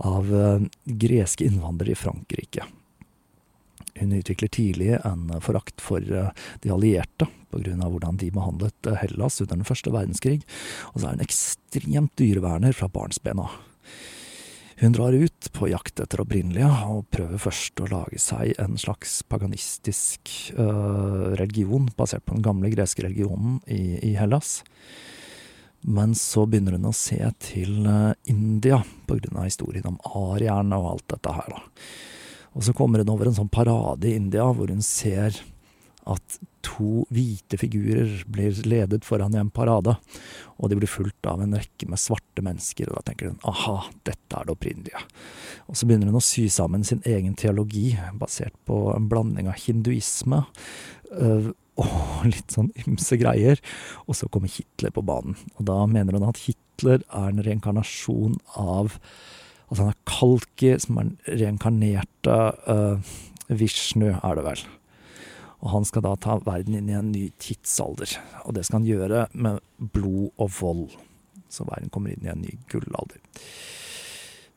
A: av uh, greske innvandrere i Frankrike. Hun utvikler tidlig en forakt for uh, de allierte, pga. hvordan de behandlet uh, Hellas under den første verdenskrig, og så er hun ekstremt dyreverner fra barnsben av. Hun drar ut på jakt etter opprinnelige, og prøver først å lage seg en slags paganistisk øh, religion, basert på den gamle greske religionen i, i, Hellas. Men så begynner hun å se til India, på grunn av historien om arierne og alt dette her, da. Og så kommer hun over en sånn parade i India, hvor hun ser at to hvite figurer blir ledet foran i en parade, og de blir fulgt av en rekke med svarte mennesker, og da tenker hun aha, dette er det opprinnelige. Og så begynner hun å sy sammen sin egen teologi, basert på en blanding av hinduisme øh, og litt sånn ymse greier, og så kommer Hitler på banen. Og da mener hun at Hitler er en reinkarnasjon av Altså han er Kalki, som er den reinkarnerte uh, Vishnu, er det vel. Og han skal da ta verden inn i en ny tidsalder. Og det skal han gjøre med blod og vold. Så verden kommer inn i en ny gullalder.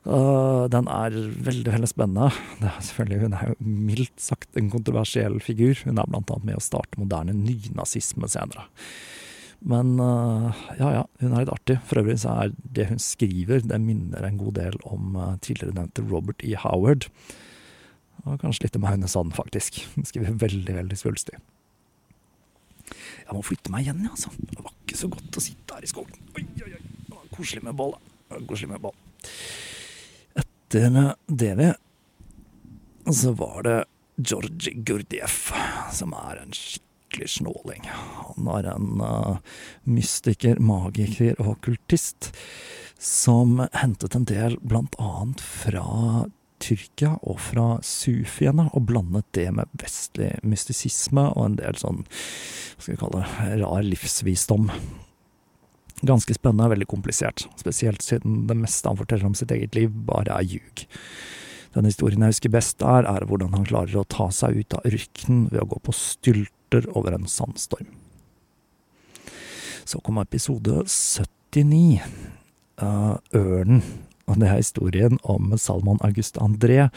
A: Uh, den er veldig veldig spennende. Er selvfølgelig, hun er jo mildt sagt en kontroversiell figur. Hun er annet med å starte moderne nynazisme senere. Men uh, ja ja, hun er litt artig. For øvrig så er det hun skriver, det minner en god del om uh, tidligere nevnte Robert E. Howard. Og kanskje litt om Aune Sand, faktisk. Hun skriver veldig, veldig svulstig. Jeg må flytte meg igjen, ja, altså. Det var ikke så godt å sitte her i skogen. Oi, oi, oi. Koselig med ball, da. Koselig med ball etter DV så var det Georgi Gurdjieff, som er en skikkelig snåling. Han er en uh, mystiker, magiker og kultist som hentet en del blant annet fra Tyrkia og fra sufiene, og blandet det med vestlig mystisisme og en del sånn, hva skal vi kalle det, rar livsvisdom. Ganske spennende og veldig komplisert, spesielt siden det meste han forteller om sitt eget liv, bare er ljug. Den historien jeg husker best der, er hvordan han klarer å ta seg ut av ørkenen ved å gå på stylter over en sandstorm. Så kom episode 79, uh, Ørnen. Og det er historien om Salman August André,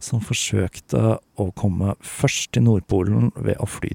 A: som forsøkte å komme først til Nordpolen ved å fly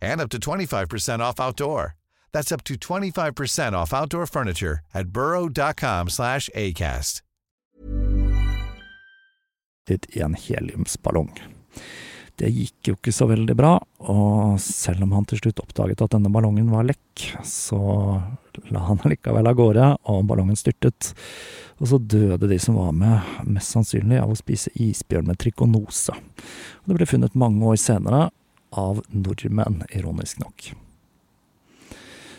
B: and up to 25% off outdoor. That's up to 25% off outdoor furniture at burrow.com slash acast.
A: I en heliumsballong. Det gikk jo ikke så veldig bra, og selv om han til slutt oppdaget at denne ballongen var lekk, så la han likevel av gårde, og ballongen styrtet. Og så døde de som var med, mest sannsynlig av å spise isbjørn med trikonose. Det ble funnet mange år senere av nordmenn, ironisk nok.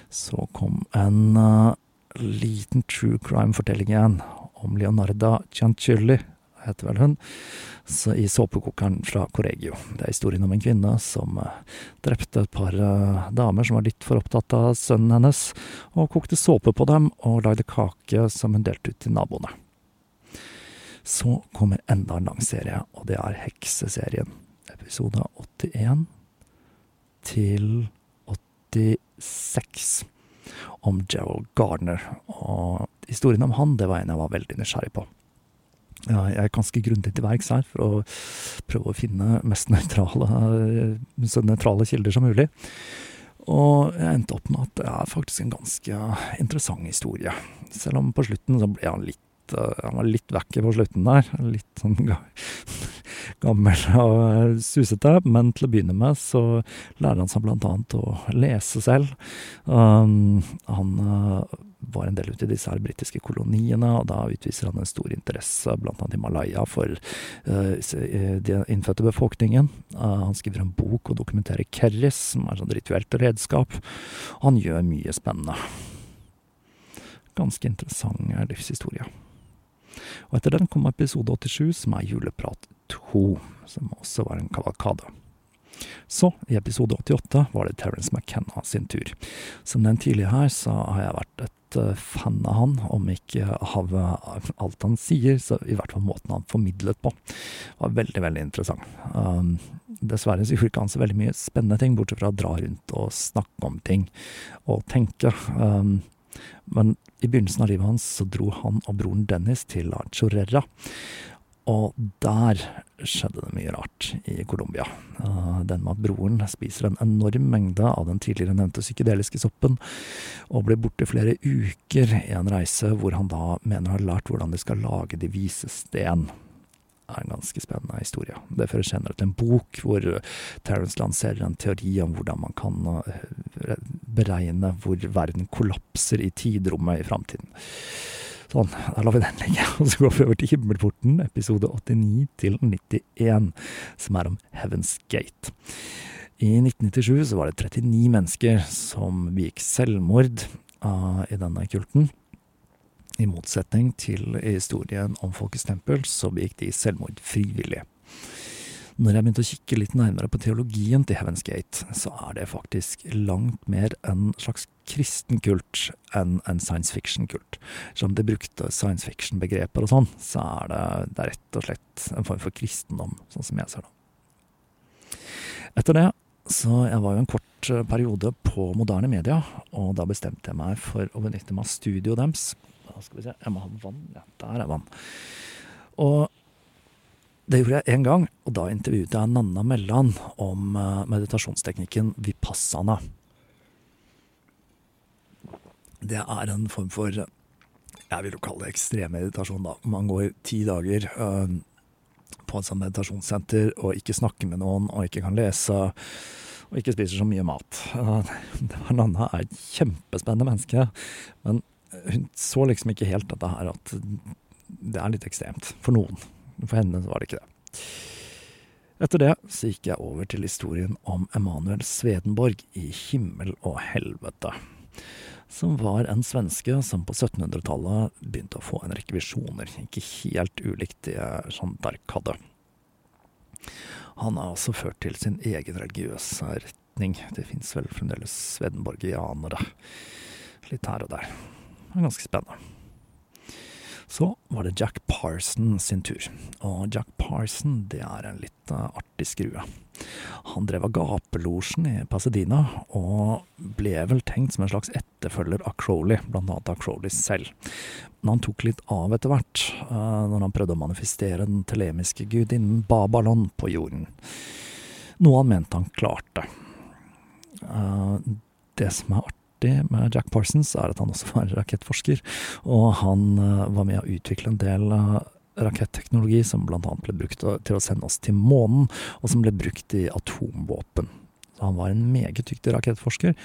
A: Så kom en uh, liten true crime-fortelling igjen om Leonarda Cianciulli, heter vel hun, så i såpekokeren fra Corregio. Det er historien om en kvinne som uh, drepte et par uh, damer som var litt for opptatt av sønnen hennes, og kokte såpe på dem og lagde kake som hun delte ut til naboene. Så kommer enda en lang serie, og det er Hekseserien. Episode 81 til 86 om Gerald Gardner. Og historien om han, det var en jeg var veldig nysgjerrig på. Jeg er ganske grundig til verks her for å prøve å finne mest nøytrale, så nøytrale kilder som mulig. Og jeg endte opp med at det er faktisk en ganske interessant historie. Selv om på slutten så ble han litt Han var litt vekke på slutten der. Litt sånn [laughs] gammel og susete, men til å begynne med så lærer han seg blant annet å lese selv. Um, han uh, var en del ute i disse her britiske koloniene, og da utviser han en stor interesse, annet i Malaya, for uh, den innfødte befolkningen. Uh, han skriver en bok og dokumenterer kerris, som er et rituelt redskap. Han gjør mye spennende. Ganske interessant livshistorie. Og etter den kom episode 87, som er Juleprat 2, som også var en kavalkade. Så, i episode 88, var det Terence McKenna sin tur. Som den tidligere her, så har jeg vært et uh, fan av han, om ikke av alt han sier, så i hvert fall måten han formidlet på. var veldig, veldig interessant. Um, dessverre så gjorde ikke han så veldig mye spennende ting, bortsett fra å dra rundt og snakke om ting og tenke. Um, men i begynnelsen av livet hans så dro han og broren Dennis til Chorrera. Og der skjedde det mye rart i Colombia. Uh, den med at broren spiser en enorm mengde av den tidligere nevnte psykedeliske soppen, og blir borte flere uker i en reise hvor han da mener har lært hvordan de skal lage de vise sten. Er en ganske spennende historie. Det fører senere til en bok hvor Terence lanserer en teori om hvordan man kan uh, beregne hvor verden kollapser i tidrommet i framtiden. Sånn, da lar vi den ligge. Og så går vi over til Himmelporten, episode 89 til 91, som er om Heaven's Gate. I 1997 så var det 39 mennesker som begikk selvmord uh, i denne kulten. I motsetning til historien om Folkets tempel, så begikk de selvmord frivillig. Når jeg begynte å kikke litt nærmere på teologien til Heaven's Gate, så er det faktisk langt mer en slags kristen kult enn en science fiction-kult. Som de brukte science fiction-begreper og sånn, så er det, det er rett og slett en form for kristendom, sånn som jeg ser det. Etter det så jeg var jo en kort eh, periode på moderne media, og da bestemte jeg meg for å benytte meg av studioet deres. Skal vi se, jeg må ha vann. Ja, der er vann. Og det gjorde jeg én gang, og da intervjuet jeg Nanna Melland om eh, meditasjonsteknikken vipassana. Det er en form for jeg vil jo kalle det ekstremmeditasjon, da. Man går ti dager øh, på et sånt meditasjonssenter og ikke snakker med noen og ikke kan lese og ikke spiser så mye mat. [laughs] Nanna er et kjempespennende menneske, men hun så liksom ikke helt dette her at det er litt ekstremt for noen. For henne var det ikke det. Etter det så gikk jeg over til historien om Emanuel Svedenborg i Himmel og helvete. Som var en svenske som på 1700-tallet begynte å få en rekke visjoner, ikke helt ulikt det Jeanne d'Arc hadde. Han har også ført til sin egen religiøse retning. Det fins vel fremdeles svedenborgianere litt her og der. Er ganske spennende. Så var det Jack Parson sin tur. Og Jack Parson, det er en litt uh, artig skrue. Han drev av gapelosjen i Pasadena, og ble vel tenkt som en slags etterfølger av Crowley, blant annet av Crowley selv. Men han tok litt av etter hvert, uh, når han prøvde å manifestere den telemiske gudinnen Babalon på jorden. Noe han mente han klarte. Uh, det som er artig artig med Jack Parsons, er at han også var rakettforsker. Og han uh, var med å utvikle en del uh, raketteknologi som annet ble brukt til å sende oss til månen, og som ble brukt i atomvåpen. Han var en meget dyktig rakettforsker.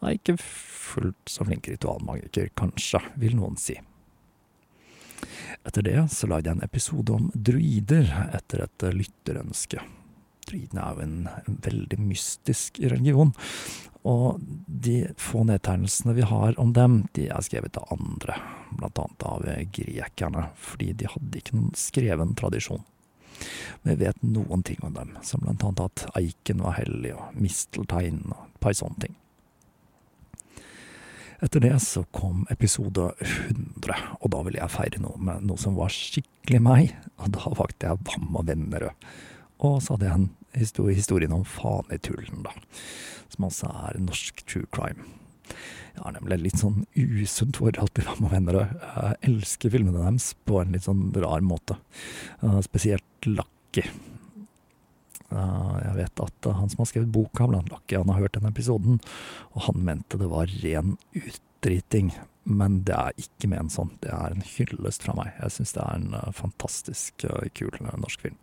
A: Er ikke fullt så flink ritualmagiker, kanskje, vil noen si. Etter det så lagde jeg en episode om druider etter et lytterønske. Druidene er jo en, veldig mystisk religion, og de få nedtegnelsene vi har om dem, de er skrevet av andre, blant annet av grekerne, fordi de hadde ikke noen skreven tradisjon. Men vi vet noen ting om dem, som blant annet at eiken var hellig, og misteltein og et par sånne ting. Etter det så kom episode 100, og da ville jeg feire noe med noe som var skikkelig meg, og da valgte jeg Vam og Vennerød. Og så hadde jeg en historien om Fanetullen, da som altså er norsk true crime. Jeg har nemlig litt sånn usunt forhold til Ram og venner. Jeg elsker filmene deres på en litt sånn rar måte. Spesielt Lucky. Jeg vet at han som har skrevet boka, blant Lucky, han har hørt den episoden, og han mente det var ren utdriting. Men det er ikke ment sånn. Det er en hyllest fra meg. Jeg syns det er en eh, fantastisk eh, kul eh, norsk film.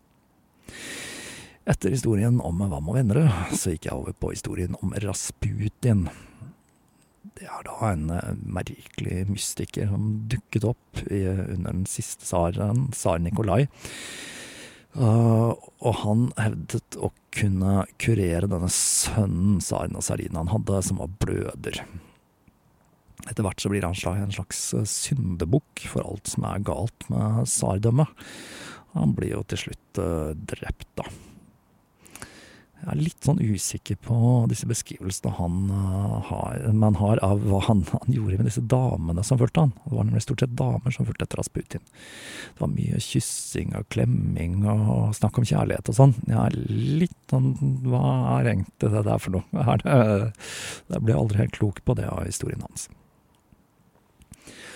A: Etter historien om Vam og Vennerød, så gikk jeg over på historien om Rasputin. Det er da en eh, merkelig mystiker som dukket opp i, under den siste tsaren, tsar Nikolai. Uh, og han hevdet å kunne kurere denne sønnen tsaren Nasarina han hadde, som var bløder. Etter hvert så blir han en slags eh, syndebukk for alt som er galt med tsardømmet. Han blir jo til slutt uh, drept, da. Jeg er litt sånn usikker på disse beskrivelsene han uh, har, man har av hva han, han, gjorde med disse damene som fulgte han. Det var nemlig stort sett damer som fulgte etter Rasputin. Det var mye kyssing og klemming og snakk om kjærlighet og sånn. Jeg er litt sånn Hva er egentlig det der for noe? [laughs] Er det, jeg ble aldri helt klok på det av historien hans.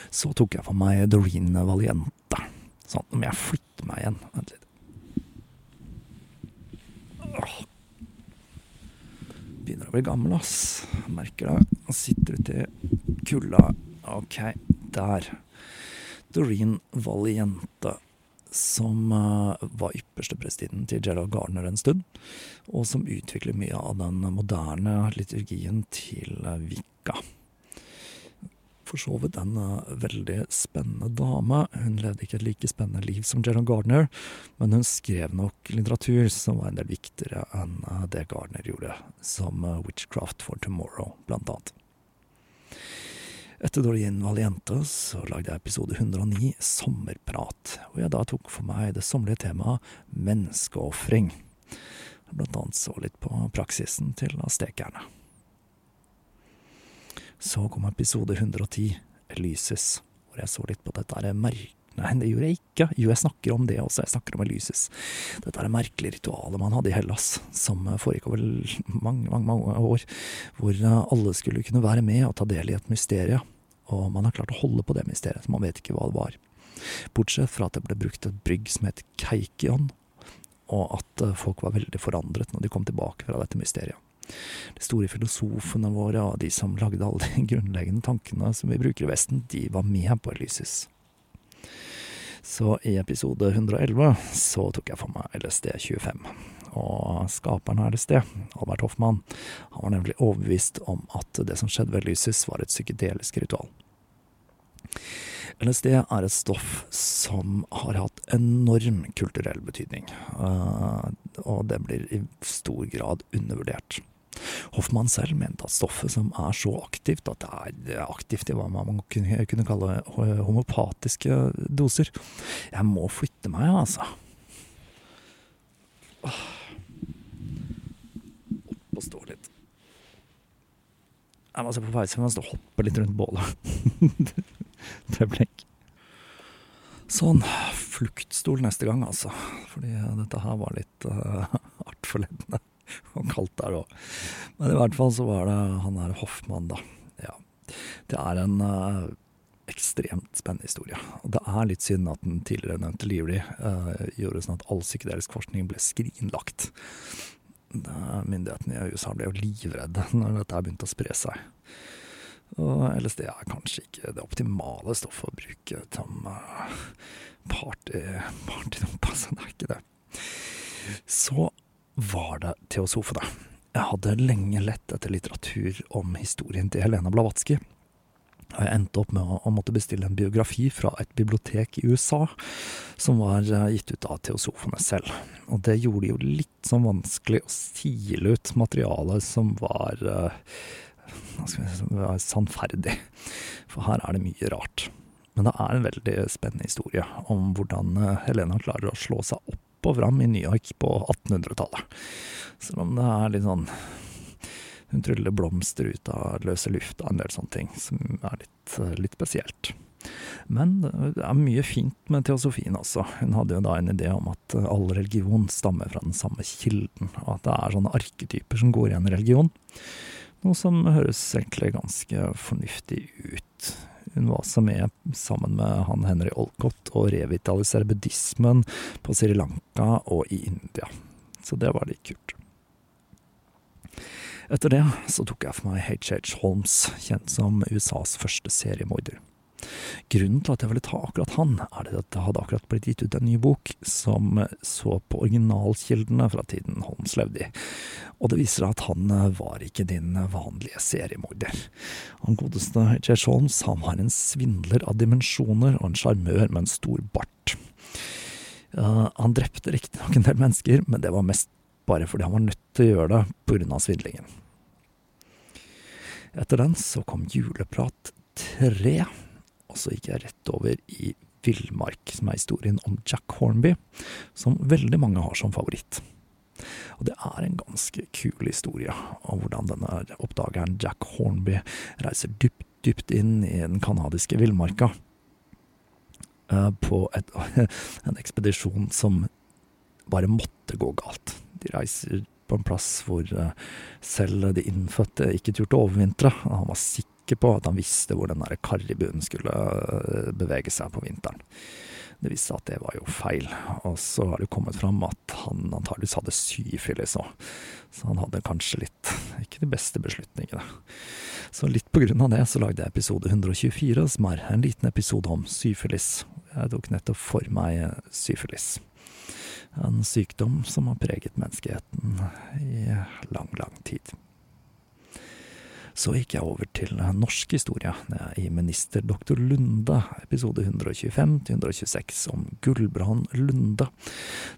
A: Så tok jeg for meg Doreen Valiente Sånn, nå må jeg flytte meg igjen. Vent litt. Begynner å bli gammel, ass. Merker det. Jeg sitter ute i kulda. Ok, der. Doreen Valiente, som uh, var yppersteprestinnen til Gerald Gardner en stund, og som utvikler mye av den moderne liturgien til uh, Vika for så vidt en uh, veldig spennende dame. Hun levde ikke et like spennende liv som Gerald Gardner, men hun skrev nok litteratur som var en del viktigere enn uh, det Gardner gjorde, som uh, Witchcraft for Tomorrow, blant annet. Etter Dorien Valiente så lagde jeg episode 109, Sommerprat, hvor jeg da tok for meg det sommerlige temaet menneskeofring. Blant annet så litt på praksisen til aztekerne. Så kom episode 110, Elysis, hvor jeg så litt på dette er merk... Nei, det gjorde jeg ikke. Jo, jeg snakker om det også, jeg snakker om Elysis. Dette er merkelige ritualet man hadde i Hellas, som foregikk over mange, mange, mange år, hvor eh, alle skulle kunne være med og ta del i et mysterium. Og man har klart å holde på det mysteriet, så man vet ikke hva det var. Bortsett fra at det ble brukt et brygg som het Keikion, og at eh, folk var veldig forandret når de kom tilbake fra dette mysteriet de store filosofene våre og de som lagde alle de grunnleggende tankene som vi bruker i Vesten, de var med på Elysis. Så i episode 111 så tok jeg for meg LSD25. Og skaperen av LSD, Albert Hoffmann, han var nemlig overbevist om at det som skjedde ved Elysis, var et psykedelisk ritual. LSD er et stoff som har hatt enorm kulturell betydning, eh, og det blir i stor grad undervurdert. Hoffmann selv mente at stoffet som er så aktivt at det er aktivt i hva man kunne, kalle homopatiske doser. Jeg må flytte meg, altså. Opp og stå litt. Jeg må se på mens jeg hoppe litt rundt bålet. [laughs] det ble ikke Sånn. Fluktstol neste gang, altså. Fordi dette her var litt [laughs] uh, artforledende. [laughs] og kaldt der òg. Men i hvert fall så var det han der Hoffmann, da. Ja. Det er en uh, ekstremt spennende historie. Og det er litt synd at den tidligere nevnte Lively uh, gjorde sånn at all psykedelisk forskning ble skrinlagt. Myndighetene i USA ble jo livredde [laughs] når dette begynte å spre seg. Og LSD er kanskje ikke det optimale stoffet å bruke som uh, party, partydump. Det [laughs] er ikke det. Så var det teosofene. Jeg hadde lenge lett etter litteratur om historien til Helena Blavatsky. Og jeg endte opp med å, å, måtte bestille en biografi fra et bibliotek i USA, som var uh, gitt ut av teosofene selv. Og det gjorde det jo litt sånn vanskelig å sile ut materialet som var uh, si, sannferdig. For her er det mye rart. Men det er en veldig spennende historie om hvordan uh, Helena klarer å slå seg opp og fram i New York på 1800-tallet. Selv om det er litt sånn Hun tryller blomster ut av løse lufta, en del sånne ting, som er litt, litt spesielt. Men det er mye fint med teosofien også. Hun hadde jo da en idé om at all religion stammer fra den samme kilden, og at det er sånne arketyper som går igjen i religion. Noe som høres egentlig ganske fornuftig ut. Hun var også med sammen med han Henry Olcott og revitalisere buddhismen på Sri Lanka og i India. Så det var litt kult. Etter det så tok jeg for meg H.H. Holmes, kjent som USAs første seriemorder. Grunnen til at jeg ville ta akkurat han, er at det hadde akkurat blitt gitt ut en ny bok som så på originalkildene fra tiden Holmes levde i, og det viser at han var ikke din vanlige seriemorder. Han godeste J. Holmes han var en svindler av dimensjoner og en sjarmør med en stor bart. Uh, han drepte riktignok en del mennesker, men det var mest bare fordi han var nødt til å gjøre det av svindlingen. Etter den så kom Juleprat 3 og så gikk jeg rett over i Villmark, som er historien om Jack Hornby, som veldig mange har som favoritt. Og det er en ganske kul historie om hvordan denne oppdageren Jack Hornby reiser dypt, dypt inn i den canadiske villmarka uh, på et, [laughs] en ekspedisjon som bare måtte gå galt. De reiser på en plass hvor uh, selv de innfødte ikke turte å overvintre. Han var sikker sikker på at han visste hvor den karribuen skulle eh, bevege seg på vinteren. Det viste seg at det var jo feil, og så har det kommet fram at han antageligvis hadde syfilis òg. Så han hadde kanskje litt ikke de beste beslutningene. Så litt på grunn av det så lagde jeg episode 124, som er en liten episode om syfilis. Jeg tok nettopp for meg syfilis. En sykdom som har preget menneskeheten i lang, lang tid. Så gikk jeg over til norsk historie i Minister doktor Lunde, episode 125 til 126, om Gulbrand Lunde,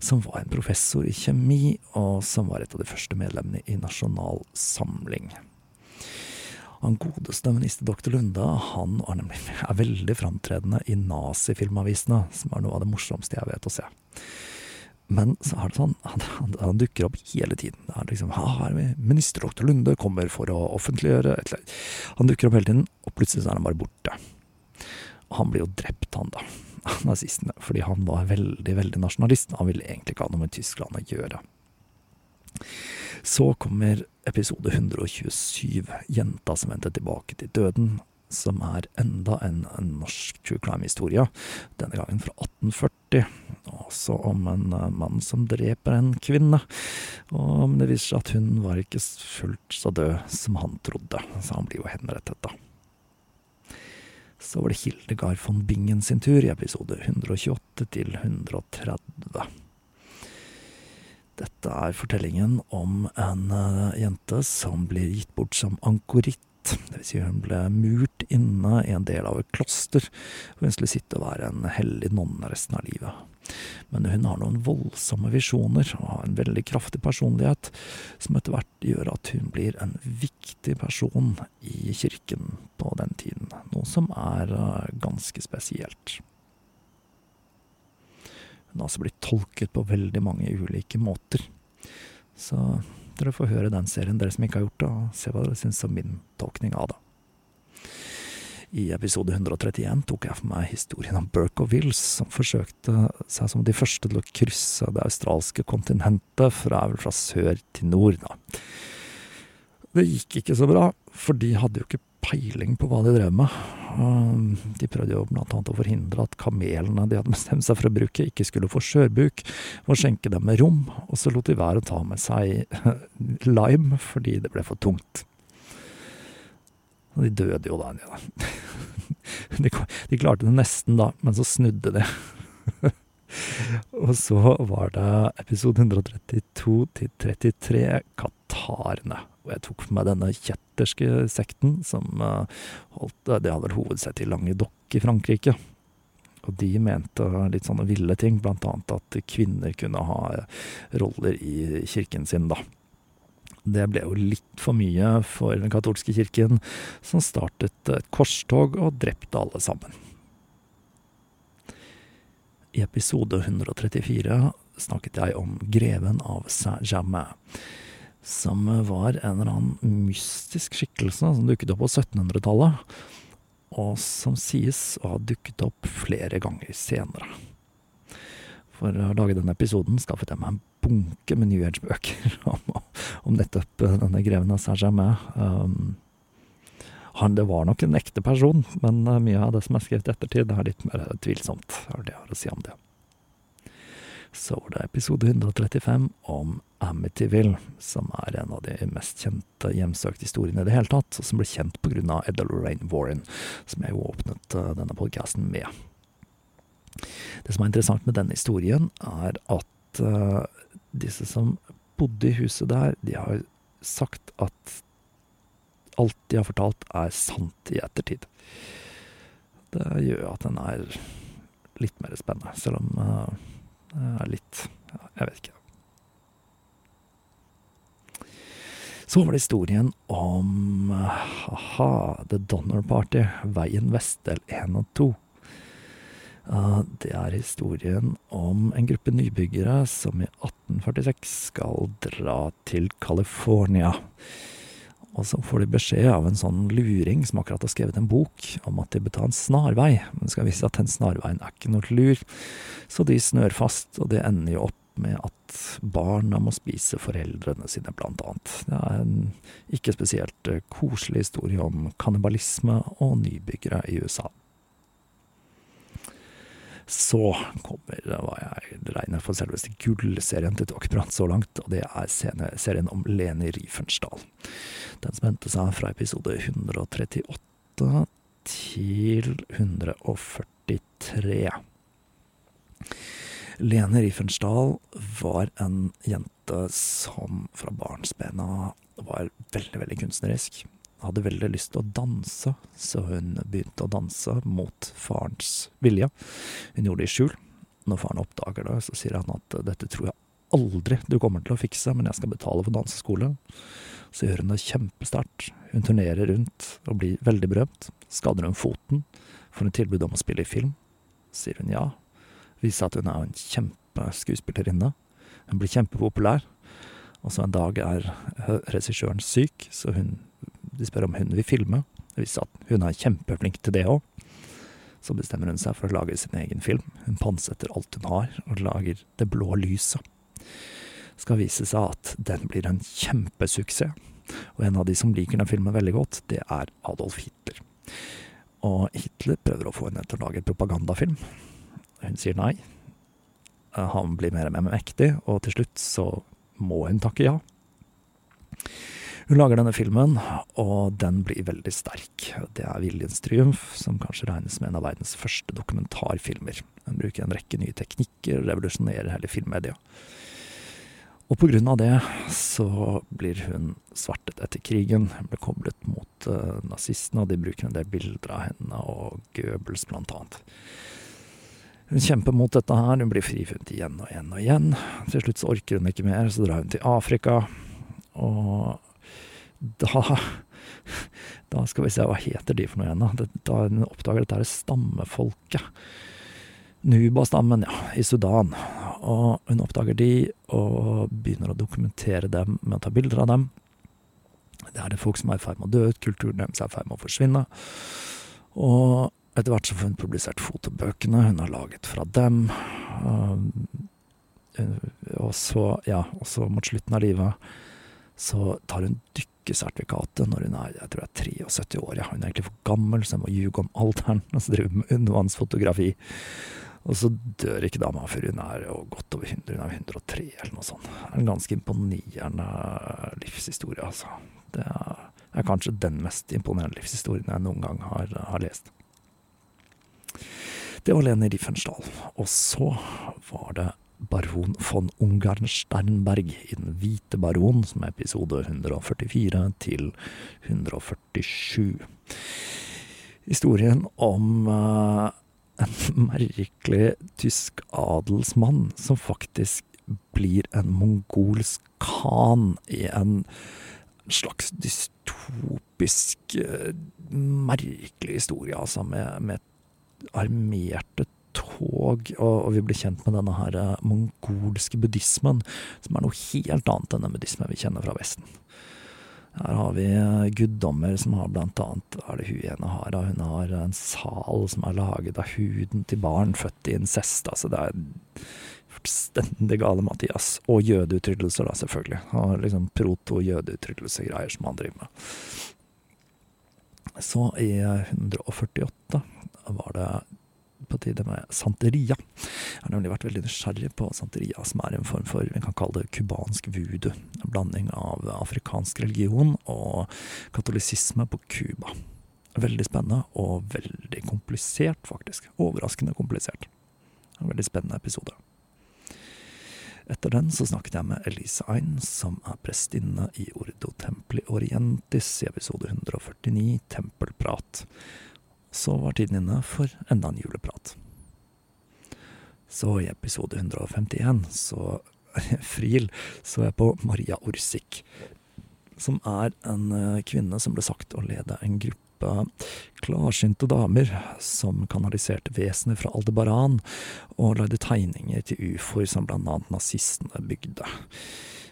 A: som var en professor i kjemi, og som var et av de første medlemmene i Nasjonal Samling. Han godeste minister doktor Lunde han er, nemlig, er veldig framtredende i nazifilmavisene, som er noe av det morsomste jeg vet å se. Men så er det sånn, han, han, han dukker opp hele tiden. Det er liksom, her er Minister doktor Lunde kommer for å offentliggjøre et eller Han dukker opp hele tiden, og plutselig så er han bare borte. Og han blir jo drept, han da, [laughs] nazistene, fordi han var veldig, veldig nasjonalist. Han ville egentlig ikke ha noe med Tyskland å gjøre. Så kommer episode 127, Jenta som vendte tilbake til døden, som er enda en, en norsk true crime-historie, denne gangen fra 1840. Også om en uh, mann som dreper en kvinne. Og det viser seg at hun var ikke fullt så død som han trodde, så han blir jo henrettet, da. Så var det Hildegard von Bingen sin tur i episode 128 til 130. Dette er fortellingen om en uh, jente som blir gitt bort som ankoritt vil si hun ble murt inne i en del av et kloster, hvor hun skulle sitte og være en hellig nonne resten av livet. Men hun har noen voldsomme visjoner og har en veldig kraftig personlighet, som etter hvert gjør at hun blir en viktig person i kirken på den tiden, noe som er eh, ganske spesielt. Hun har altså blitt tolket på veldig mange ulike måter. Så dere får høre den serien, dere som ikke har gjort det, og se hva dere syns om min tolkning av det. I episode 131 tok jeg for meg historien om Burke og Wills, som forsøkte seg som de første til å krysse det australske kontinentet, fra, fra sør til nord. Da. Det gikk ikke så bra, for de hadde jo ikke peiling på hva de drev med. De prøvde jo blant annet å forhindre at kamelene de hadde bestemt seg for å bruke, ikke skulle få skjørbuk, og skjenke dem med rom, og så lot de være å ta med seg [laughs] lime fordi det ble for tungt. Og de døde jo da. [laughs] De, de klarte det nesten da, men så snudde de. [laughs] og så var det episode 132 til 33, Katarene. Og jeg tok med denne kjetterske sekten, som uh, holdt Det hadde vel hovedsett i Languedoc i Frankrike. Og de mente litt sånne ville ting, blant annet at kvinner kunne ha roller i kirken sin, da. Det ble jo litt for mye for den katolske kirken, som startet et korstog og drepte alle sammen. I episode 134 snakket jeg om greven av Saint-Germain som var en eller annen mystisk skikkelse som dukket opp på 1700-tallet, og som sies å ha dukket opp flere ganger senere. For å lage denne episoden skaffet jeg meg en bunke med New Age-bøker [laughs] om, om, nettopp denne greven av Saint-Germain. Um, han, det var nok en ekte person, men mye av det som er skrevet i ettertid, er litt mer tvilsomt, er det jeg har å si om det så var det episode 135 om Amityville, som er en av de mest kjente hjemsøkte historiene i det hele tatt, og som ble kjent av Edda Lorraine Warren, som jeg jo åpnet uh, denne podkasten med. Det som er interessant med denne historien, er at uh, disse som bodde i huset der, de har sagt at alt de har fortalt, er sant i ettertid. Det gjør at den er litt mer spennende, selv om uh, er litt Jeg vet ikke. Så var det historien om aha, The Donner Party, Veien Vestdel 1 og 2. Uh, det er historien om en gruppe nybyggere som i 1846 skal dra til California. Og så får de beskjed av en sånn luring som akkurat har skrevet en bok om at de bør ta en snarvei, men det skal vise seg at den snarveien er ikke noe lur. Så de snør fast, og det ender jo opp med at barna må spise foreldrene sine, blant annet. Det er en ikke spesielt eh, koselig historie om kannibalisme og nybyggere i USA. Så kommer hva jeg regner for selveste gullserien til Talkprat så langt, og det er serien om Leni Riefensdahl. Den som hentet seg fra episode 138 til 143. Lene Riefensdahl var en jente som fra barnsbena var veldig, veldig kunstnerisk. Hadde veldig lyst til å danse, så hun begynte å danse mot farens vilje. Hun gjorde det i skjul. Når faren oppdager det, så sier han at dette tror jeg aldri du kommer til å fikse, men jeg skal betale for danseskole. Så gjør hun det kjempesterkt. Hun turnerer rundt og blir veldig berømt. Skader hun foten, får hun tilbud om å spille i film. Sier hun ja. Viser at hun er en kjempeskuespillerinne. Hun blir kjempepopulær. Og så en dag er regissøren syk, så hun, de spør om hun vil filme. Det viser at hun er kjempeflink til det òg. Så bestemmer hun seg for å lage sin egen film. Hun pantsetter alt hun har, og lager Det blå lyset. Det skal vise seg at den blir en kjempesuksess. Og en av de som liker den filmen veldig godt, det er Adolf Hitler. Og Hitler prøver å få henne til å lage propagandafilm. Hun sier nei. Han blir mer og mer mektig, og til slutt så må hun takke ja. Hun lager denne filmen, og den blir veldig sterk. Det er Viljens triumf, som kanskje regnes med en av verdens første dokumentarfilmer. Den bruker en rekke nye teknikker og revolusjonerer hele filmmedia. Og på grunn av det så blir hun svartet etter krigen. Hun ble koblet mot uh, nazistene, og de bruker en del bilder av henne og Goebbels blant annet. Hun kjemper mot dette her, hun blir frifunnet igjen og igjen og igjen. Til slutt så orker hun ikke mer, så drar hun til Afrika. Og da Da skal vi se, hva heter de for noe igjen, da? Da hun oppdager dette her stammefolket. Nuba-stammen, ja, i Sudan. Og hun oppdager de, og begynner å dokumentere dem med å ta bilder av dem. Det er det folk som er i ferd med å dø ut, kulturen deres er i ferd med å forsvinne. Og etter hvert så får hun publisert fotobøkene hun har laget fra dem. Og så, ja, og så mot slutten av livet så tar hun dykkesertifikatet når hun er jeg tror jeg er 73 år. Ja. Hun er egentlig for gammel, så jeg må ljuge om alderen. Og så driver med undervannsfotografi. Og så dør ikke dama før hun er godt over 100, hun er 103 eller noe sånt. Det er en ganske imponerende livshistorie, altså. Det er kanskje den mest imponerende livshistorien jeg noen gang har, har lest. Det var Lene Riefensdahl. Og så var det baron von Ungarn-Sternberg i Den hvite baron, som er episode 144 til 147. Historien om uh, en [laughs] merkelig tysk adelsmann som faktisk blir en mongolsk khan i en slags dystopisk, uh, merkelig historie, altså, med, med armerte tog, og, vi blir kjent med denne her uh, mongolske buddhismen, som er noe helt annet enn den buddhismen vi kjenner fra Vesten. Her har vi uh, guddommer som har blant annet er det hun ene har, hun har en sal som er laget av huden til barn født i incest. Altså det er fullstendig gale Mathias. Og jødeutryddelser, da, selvfølgelig. Og liksom proto-jødeutrydelsegreier som han driver med. Så i 148 var det på tide med santeria. Jeg har nemlig vært veldig nysgjerrig på santeria, som er en form for vi kan kalle det cubansk voodoo. En blanding av afrikansk religion og katolisisme på Cuba. Veldig spennende og veldig komplisert, faktisk. Overraskende komplisert. En veldig spennende episode. Etter den så snakket jeg med Elise Ein, som er prestinne i Ordo Templi Orientis i episode 149, Tempelprat så var tiden inne for enda en juleprat. Så i episode 151, så Fril, så er jeg på Maria Orsik, som er en eh, kvinne som ble sagt å lede en gruppe klarsynte damer som kanaliserte vesener fra Aldebaran og lagde tegninger til ufoer som blant annet nazistene bygde.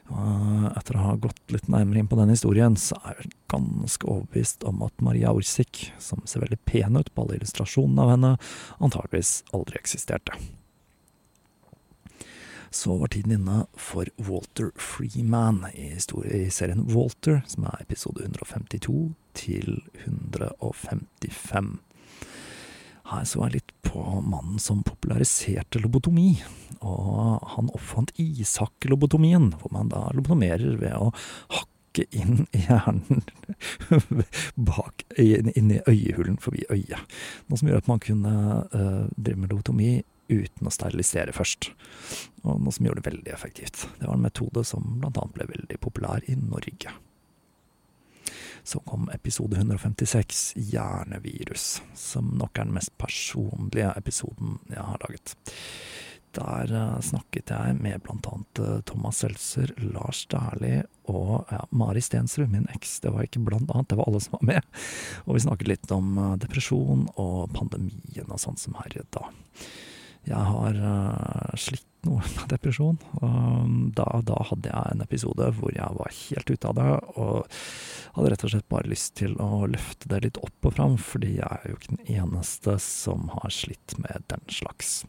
A: Og etter å ha gått litt nærmere inn på den historien, så er jeg ganske overbevist om at Maria Orsik, som ser veldig pen ut på alle illustrasjonene av henne, antageligvis aldri eksisterte. Så var tiden inne for Walter Freeman i, i serien Walter, som er episode 152 til 155. Her så jeg litt på mannen som populariserte lobotomi, og han oppfant ishakkelobotomien, hvor man da lobotomerer ved å hakke inn i hjernen [laughs] bak, inn, i øyehulen forbi øyet. Noe som gjør at man kunne uh, drive med lobotomi uten å sterilisere først. Og noe som gjorde det veldig effektivt. Det var en metode som annet ble veldig populær i Norge. Så kom episode 156, Hjernevirus, som nok er den mest personlige episoden jeg har laget. Der uh, snakket jeg med blant annet uh, Thomas Seltzer, Lars Dæhlie og ja, Mari Stensrud, min eks. Det var ikke blant annet, det var alle som var med. Og vi snakket litt om uh, depresjon og pandemien og sånt som herjet da. Jeg har uh, slitt noe [laughs] med depresjon. Og da, da, hadde jeg en episode hvor jeg var helt ute av det, og hadde rett og slett bare lyst til å løfte det litt opp og fram, fordi jeg er jo ikke den eneste som har slitt med den slags.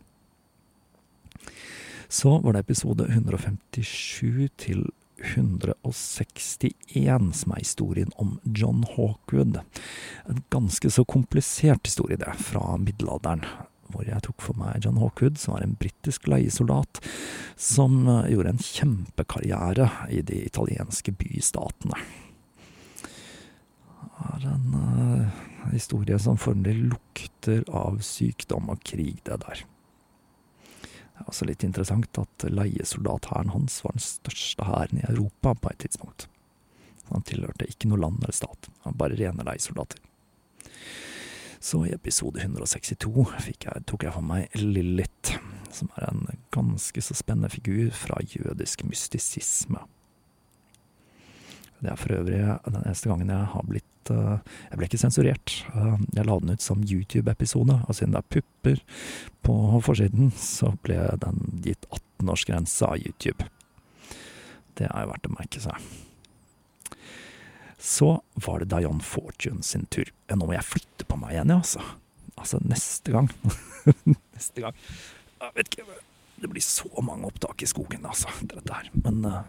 A: Så var det episode 157 til 161, som er historien om John Hawkwood. En ganske så komplisert historie, det, fra middelalderen hvor jeg tok for meg John Hawkwood, som var en britisk leiesoldat som eh, gjorde en kjempekarriere i de italienske bystatene. Det er en uh, historie som formelig lukter av sykdom og krig, det der. Det er også litt interessant at leiesoldathæren hans var den største hæren i Europa på et tidspunkt. Han tilhørte ikke noe land eller stat, han bare rene leiesoldater. Så i episode 162 jeg, tok jeg for meg Lilith, som er en ganske så spennende figur fra jødisk mystisisme. Det er for øvrig den eneste gangen jeg har blitt uh, Jeg ble ikke sensurert. Uh, jeg la den ut som YouTube-episode, og siden det er pupper på forsiden, så ble den gitt 18-årsgrense av YouTube. Det er verdt å merke seg. Så var det Dion Fortune sin tur. Ja, nå må jeg flytte på meg igjen, ja, altså. Altså, neste gang. [laughs] neste gang. Jeg vet ikke Det blir så mange opptak i skogen, altså, dette her. Men uh,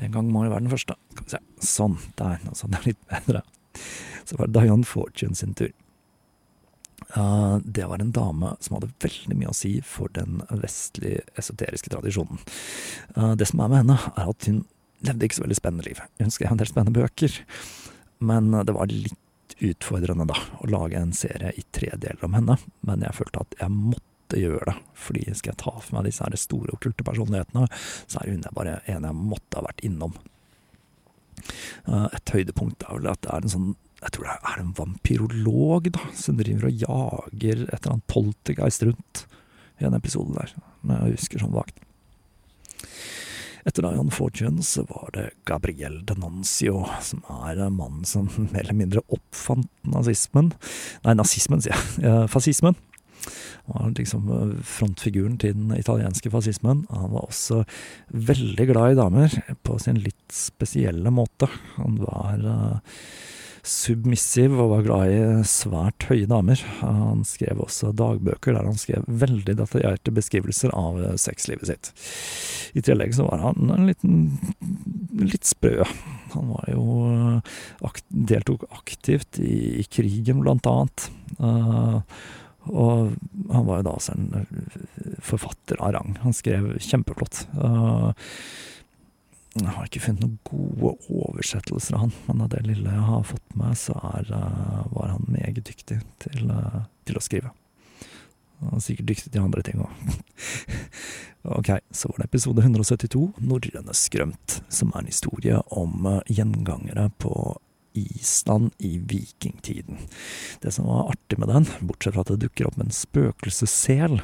A: en gang må jo være den første. Skal vi se. Sånn. Der. Altså, det er litt bedre. Så var det Dion Fortune sin tur. Uh, det var en dame som hadde veldig mye å si for den vestlige esoteriske tradisjonen. Uh, det som er med henne, er at hun levde ikke så veldig spennende liv. Hun skrev en del spennende bøker, men det var litt utfordrende, da, å lage en serie i tre deler om henne. Men jeg følte at jeg måtte gjøre det, fordi skal jeg ta for meg disse her store okkulte personlighetene, så er hun bare en jeg måtte ha vært innom. Eh, et høydepunkt er vel at det er en sånn jeg tror det er en vampyrolog da, som driver og jager et eller annet poltergeist rundt i en episode der, når jeg husker sånn vagt. Etter Dian Fortune så var det Gabriel Denancio, som er mannen som [laughs] mer eller mindre oppfant nazismen Nei, nazismen, sier jeg. [laughs] Fascismen. Han var liksom eh, frontfiguren til den italienske fascismen. Han var også veldig glad i damer, på sin litt spesielle måte. Han var uh, submissiv og var glad i svært høye damer. Han skrev også dagbøker der han skrev veldig detaljerte beskrivelser av sexlivet sitt. I tillegg så var han en liten litt sprø. Han var jo akt, deltok aktivt i, i, krigen, blant annet. Uh, og han var jo da også en forfatter av rang. Han skrev kjempeflott. Uh, jeg har ikke funnet noen gode oversettelser av han, men av det lille jeg har fått med, så er, uh, var han meget dyktig til, uh, til, å skrive. Han er sikkert dyktig til andre ting òg. [laughs] ok, så var det episode 172, Norrøne skrømt, som er en historie om uh, gjengangere på Island i vikingtiden. Det som var artig med den, bortsett fra at det dukker opp en spøkelsessel,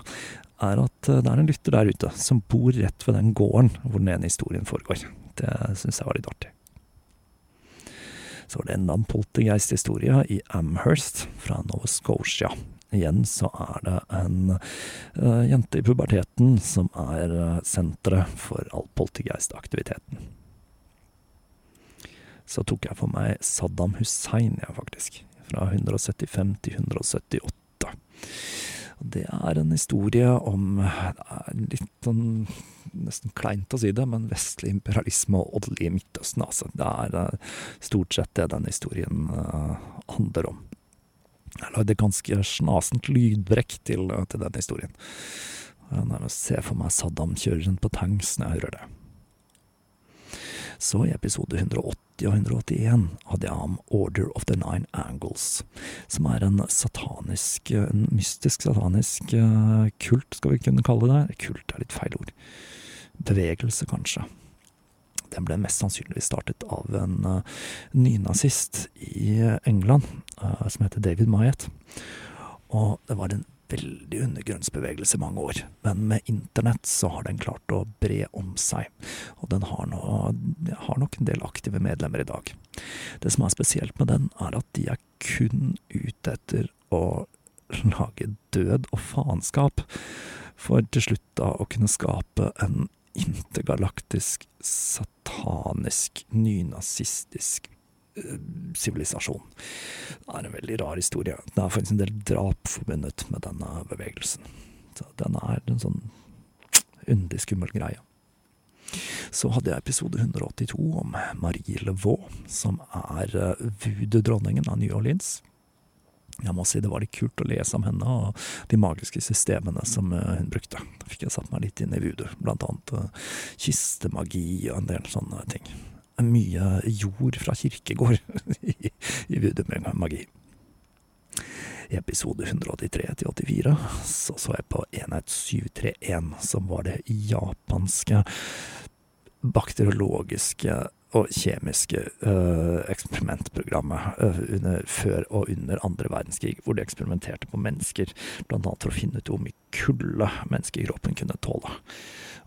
A: er at det er en lytter der ute som bor rett ved den gården hvor den ene historien foregår. Det syns jeg var litt artig. Så var det enda en poltergeist-historie i Amherst fra Nova Scotia. Igjen så er det en uh, jente i puberteten som er uh, senteret for all poltergeist-aktiviteten. Så tok jeg for meg Saddam Hussein, ja, faktisk. Fra 175 til 178. Og det er en historie om litt sånn nesten kleint å si det, men vestlig imperialisme og olje i Midtøsten. Altså. Det er uh, stort sett det den historien uh, handler om. Jeg lagde ganske snasent lydbrekk til, til den historien. Jeg nærmest ser for meg Saddam kjøre rundt på tanks når jeg hører det. Så i episode 180 og 181 hadde jeg om Order of the Nine Angles, som er en satanisk, en mystisk satanisk uh, kult, skal vi kunne kalle det. Kult er litt feil ord. Bevegelse, kanskje. Den ble mest sannsynligvis startet av en uh, nynazist i England uh, som heter David Mayet. Og det var en veldig undergrunnsbevegelse i mange år, men med internett så har den klart å bre om seg, og den har, nå, har, nok en del aktive medlemmer i dag. Det som er spesielt med den, er at de er kun ute etter å lage død og faenskap, for til slutt da å kunne skape en intergalaktisk, satanisk, nynazistisk sivilisasjon. Det er en veldig rar historie. Det er faktisk en del drap forbundet med denne bevegelsen. Så den er en sånn underlig skummel greie. Så hadde jeg episode 182 om Marie Levaux, som er eh, voodoo-dronningen av New Orleans. Jeg må si det var litt kult å lese om henne og de magiske systemene som eh, hun brukte. Da fikk jeg satt meg litt inn i voodoo, blant annet uh, kistemagi og en del sånne ting. Mye jord fra kirkegård [laughs] i, i voodoo-magi. I episode 183-84 så så jeg på enhet 731, som var det japanske bakteriologiske og kjemiske uh, eksperimentprogrammet uh, under, før og under andre verdenskrig, hvor de eksperimenterte på mennesker, blant annet for å finne ut hvor mye kulde menneskekroppen kunne tåle.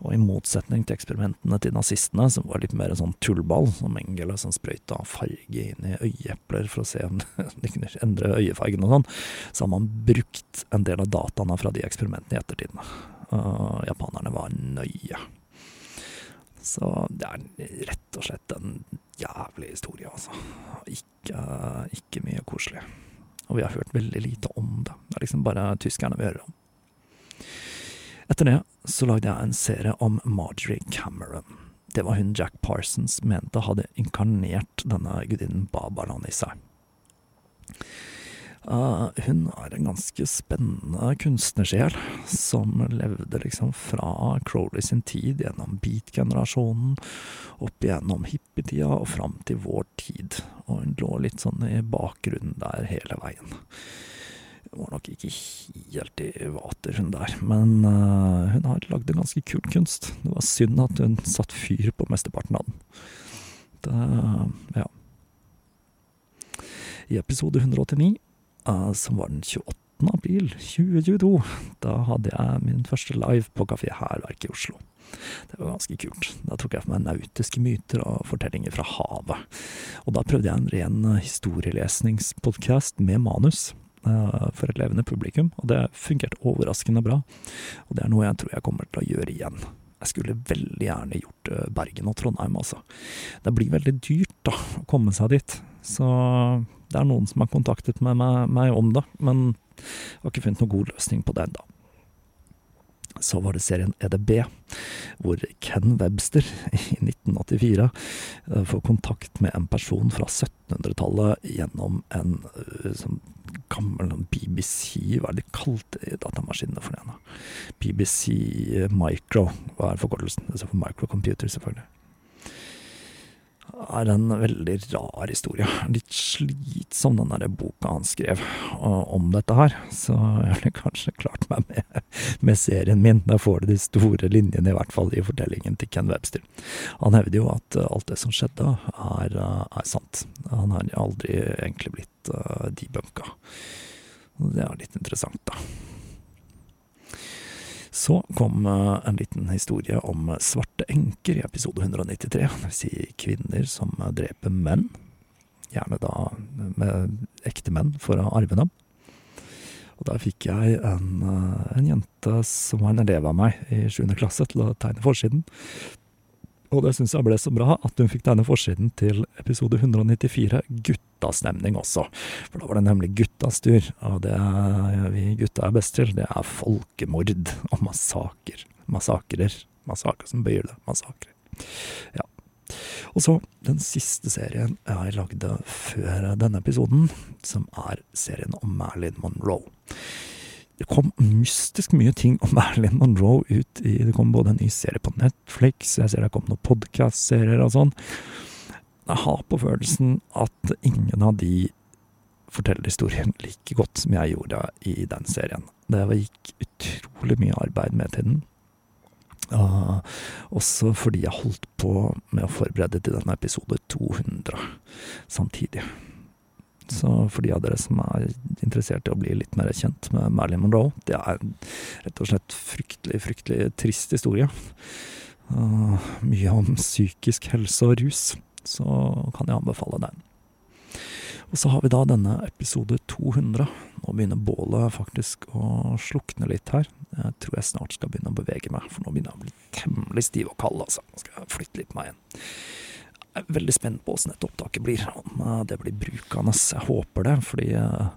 A: Og i motsetning til eksperimentene til nazistene, som var litt mer en sånn tullball, som Mengele som sprøyta farge inn i øyeepler for å se om [laughs] de kunne endre øyefargen og sånn, så har man brukt en del av dataene fra de eksperimentene i ettertid. Uh, japanerne var nøye. Så det er rett og slett en jævlig historie, altså. Ikke, ikke mye koselig. Og vi har hørt veldig lite om det. Det er liksom bare tyskerne vi hører om. Etter det så lagde jeg en serie om Marjorie Cameron. Det var hun Jack Parsons mente hadde inkarnert denne gudinnen Babalan i seg. Uh, hun er en ganske spennende kunstnersjel, som levde liksom fra Crowley sin tid, gjennom beat-generasjonen, opp igjennom hippietida og fram til vår tid. Og hun lå litt sånn i bakgrunnen der hele veien. Hun var nok ikke helt i vater, hun der, men uh, hun har lagd en ganske kul kunst. Det var synd at hun satt fyr på mesteparten av den. Det, ja. I episode 189 uh, som var den 28. april 2022. Da hadde jeg min første live på Kafé Hærverk i Oslo. Det var ganske kult. Da tok jeg for meg nautiske myter og fortellinger fra havet. Og da prøvde jeg en ren historielesningspodkast med manus for et levende publikum, og det fungerte overraskende bra. Og det er noe jeg tror jeg kommer til å gjøre igjen. Jeg skulle veldig gjerne gjort Bergen og Trondheim, altså. Det blir veldig dyrt, da, å komme seg dit. Så det er noen som har kontaktet med meg, meg om det, men jeg har ikke funnet noen god løsning på det ennå. Så var det serien EDB, hvor Ken Webster [laughs] i 1984 eh, får kontakt med en person fra 1700-tallet gjennom en sånn gammel BBC Hva er det de kalte datamaskinene for det? BBC Micro, hva er forkortelsen? Står for microcomputer, selvfølgelig er en veldig rar historie. Litt slitsom, den der boka han skrev om dette her. Så jeg ville kanskje klart meg med, med, serien min. Der får du de store linjene, i hvert fall i fortellingen til Ken Webster. Han hevder jo at alt det som skjedde, er, er sant. Han har aldri egentlig blitt uh, debunka. Det er litt interessant, da. Så kom uh, en liten historie om svarte enker i episode 193, det vil si kvinner som dreper menn. Gjerne da med ekte menn for å arve dem. Og der fikk jeg en, en jente som var en elev av meg i sjuende klasse, til å tegne forsiden. Og det syns jeg ble så bra at hun fikk tegne forsiden til episode 194, Guttastemning også. For da var det nemlig guttas tur, og det vi gutta er best til, det er folkemord og massaker. Massakrer. Massakrer som bøyer det. Massakrer. Ja. Og så den siste serien jeg lagde før denne episoden, som er serien om Marilyn Monroe. Det kom mystisk mye ting om [laughs] Marilyn Monroe ut i Det kom både en ny serie på Netflix, jeg ser det kom noen podkast-serier og sånn. Jeg har på følelsen at ingen av de forteller historien [laughs] like godt som jeg gjorde i den serien. Det gikk utrolig mye arbeid med til den. Uh, også fordi jeg holdt på med å forberede til denne episode 200 samtidig. Så for de av dere som er interessert i å bli litt mer kjent med Marilyn Monroe, det er rett og slett fryktelig, fryktelig trist historie. Uh, mye om psykisk helse og rus, så kan jeg anbefale den. Og så har vi da denne episode 200. Nå begynner bålet faktisk å slukne litt her. Jeg tror jeg snart skal begynne å bevege meg, for nå begynner jeg å bli temmelig stiv og kald. altså. Nå skal jeg flytte litt meg igjen. Jeg er veldig spent på åssen dette opptaket blir, om eh, det blir brukende. Jeg håper det, fordi uh,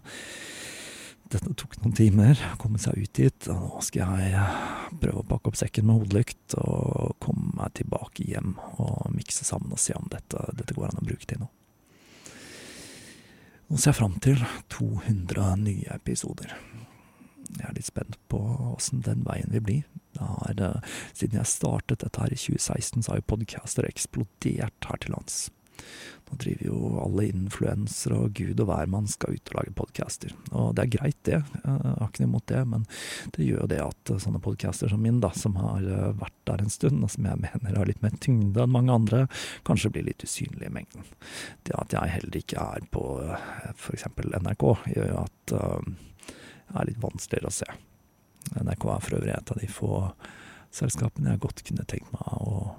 A: dette tok noen timer å komme seg ut dit. Nå skal jeg eh, prøve å pakke opp sekken med hodelykt og komme meg tilbake hjem og mikse sammen og se om dette, dette går an å bruke til noe. Nå ser jeg fram til 200 nye episoder. Jeg er litt spent på åssen den veien vil bli. Er, siden jeg startet dette her i 2016, så har jo podcaster eksplodert her til lands. Nå driver jo alle influensere og gud og hvermann skal ut og lage podcaster. Og det er greit, det. Jeg har ikke noe imot det, men det gjør jo det at sånne podcaster som min, da, som har eh, vært der en stund, og som jeg [laughs] mener har litt mer tyngde enn mange andre, kanskje blir litt usynlig i mengden. Det at jeg heller ikke er på eh, f.eks. NRK, gjør jo at det er litt vanskeligere å se. NRK er for øvrig et av de få selskapene jeg godt kunne tenkt meg å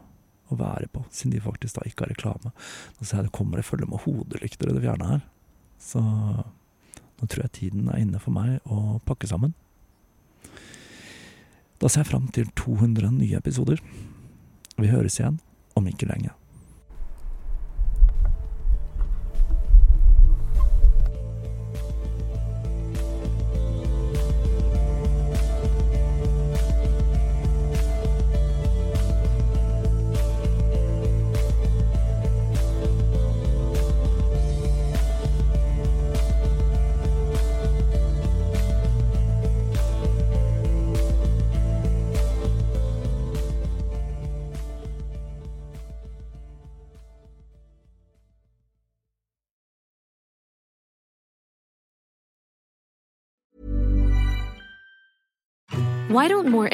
A: å være på, siden de faktisk da ikke har reklame. Nå ser jeg det kommer det følge med hodelykter i det fjerne her. Så nå tror jeg tiden er inne for meg å pakke sammen. Da ser jeg fram til 200 nye episoder. Vi høres igjen om ikke lenge.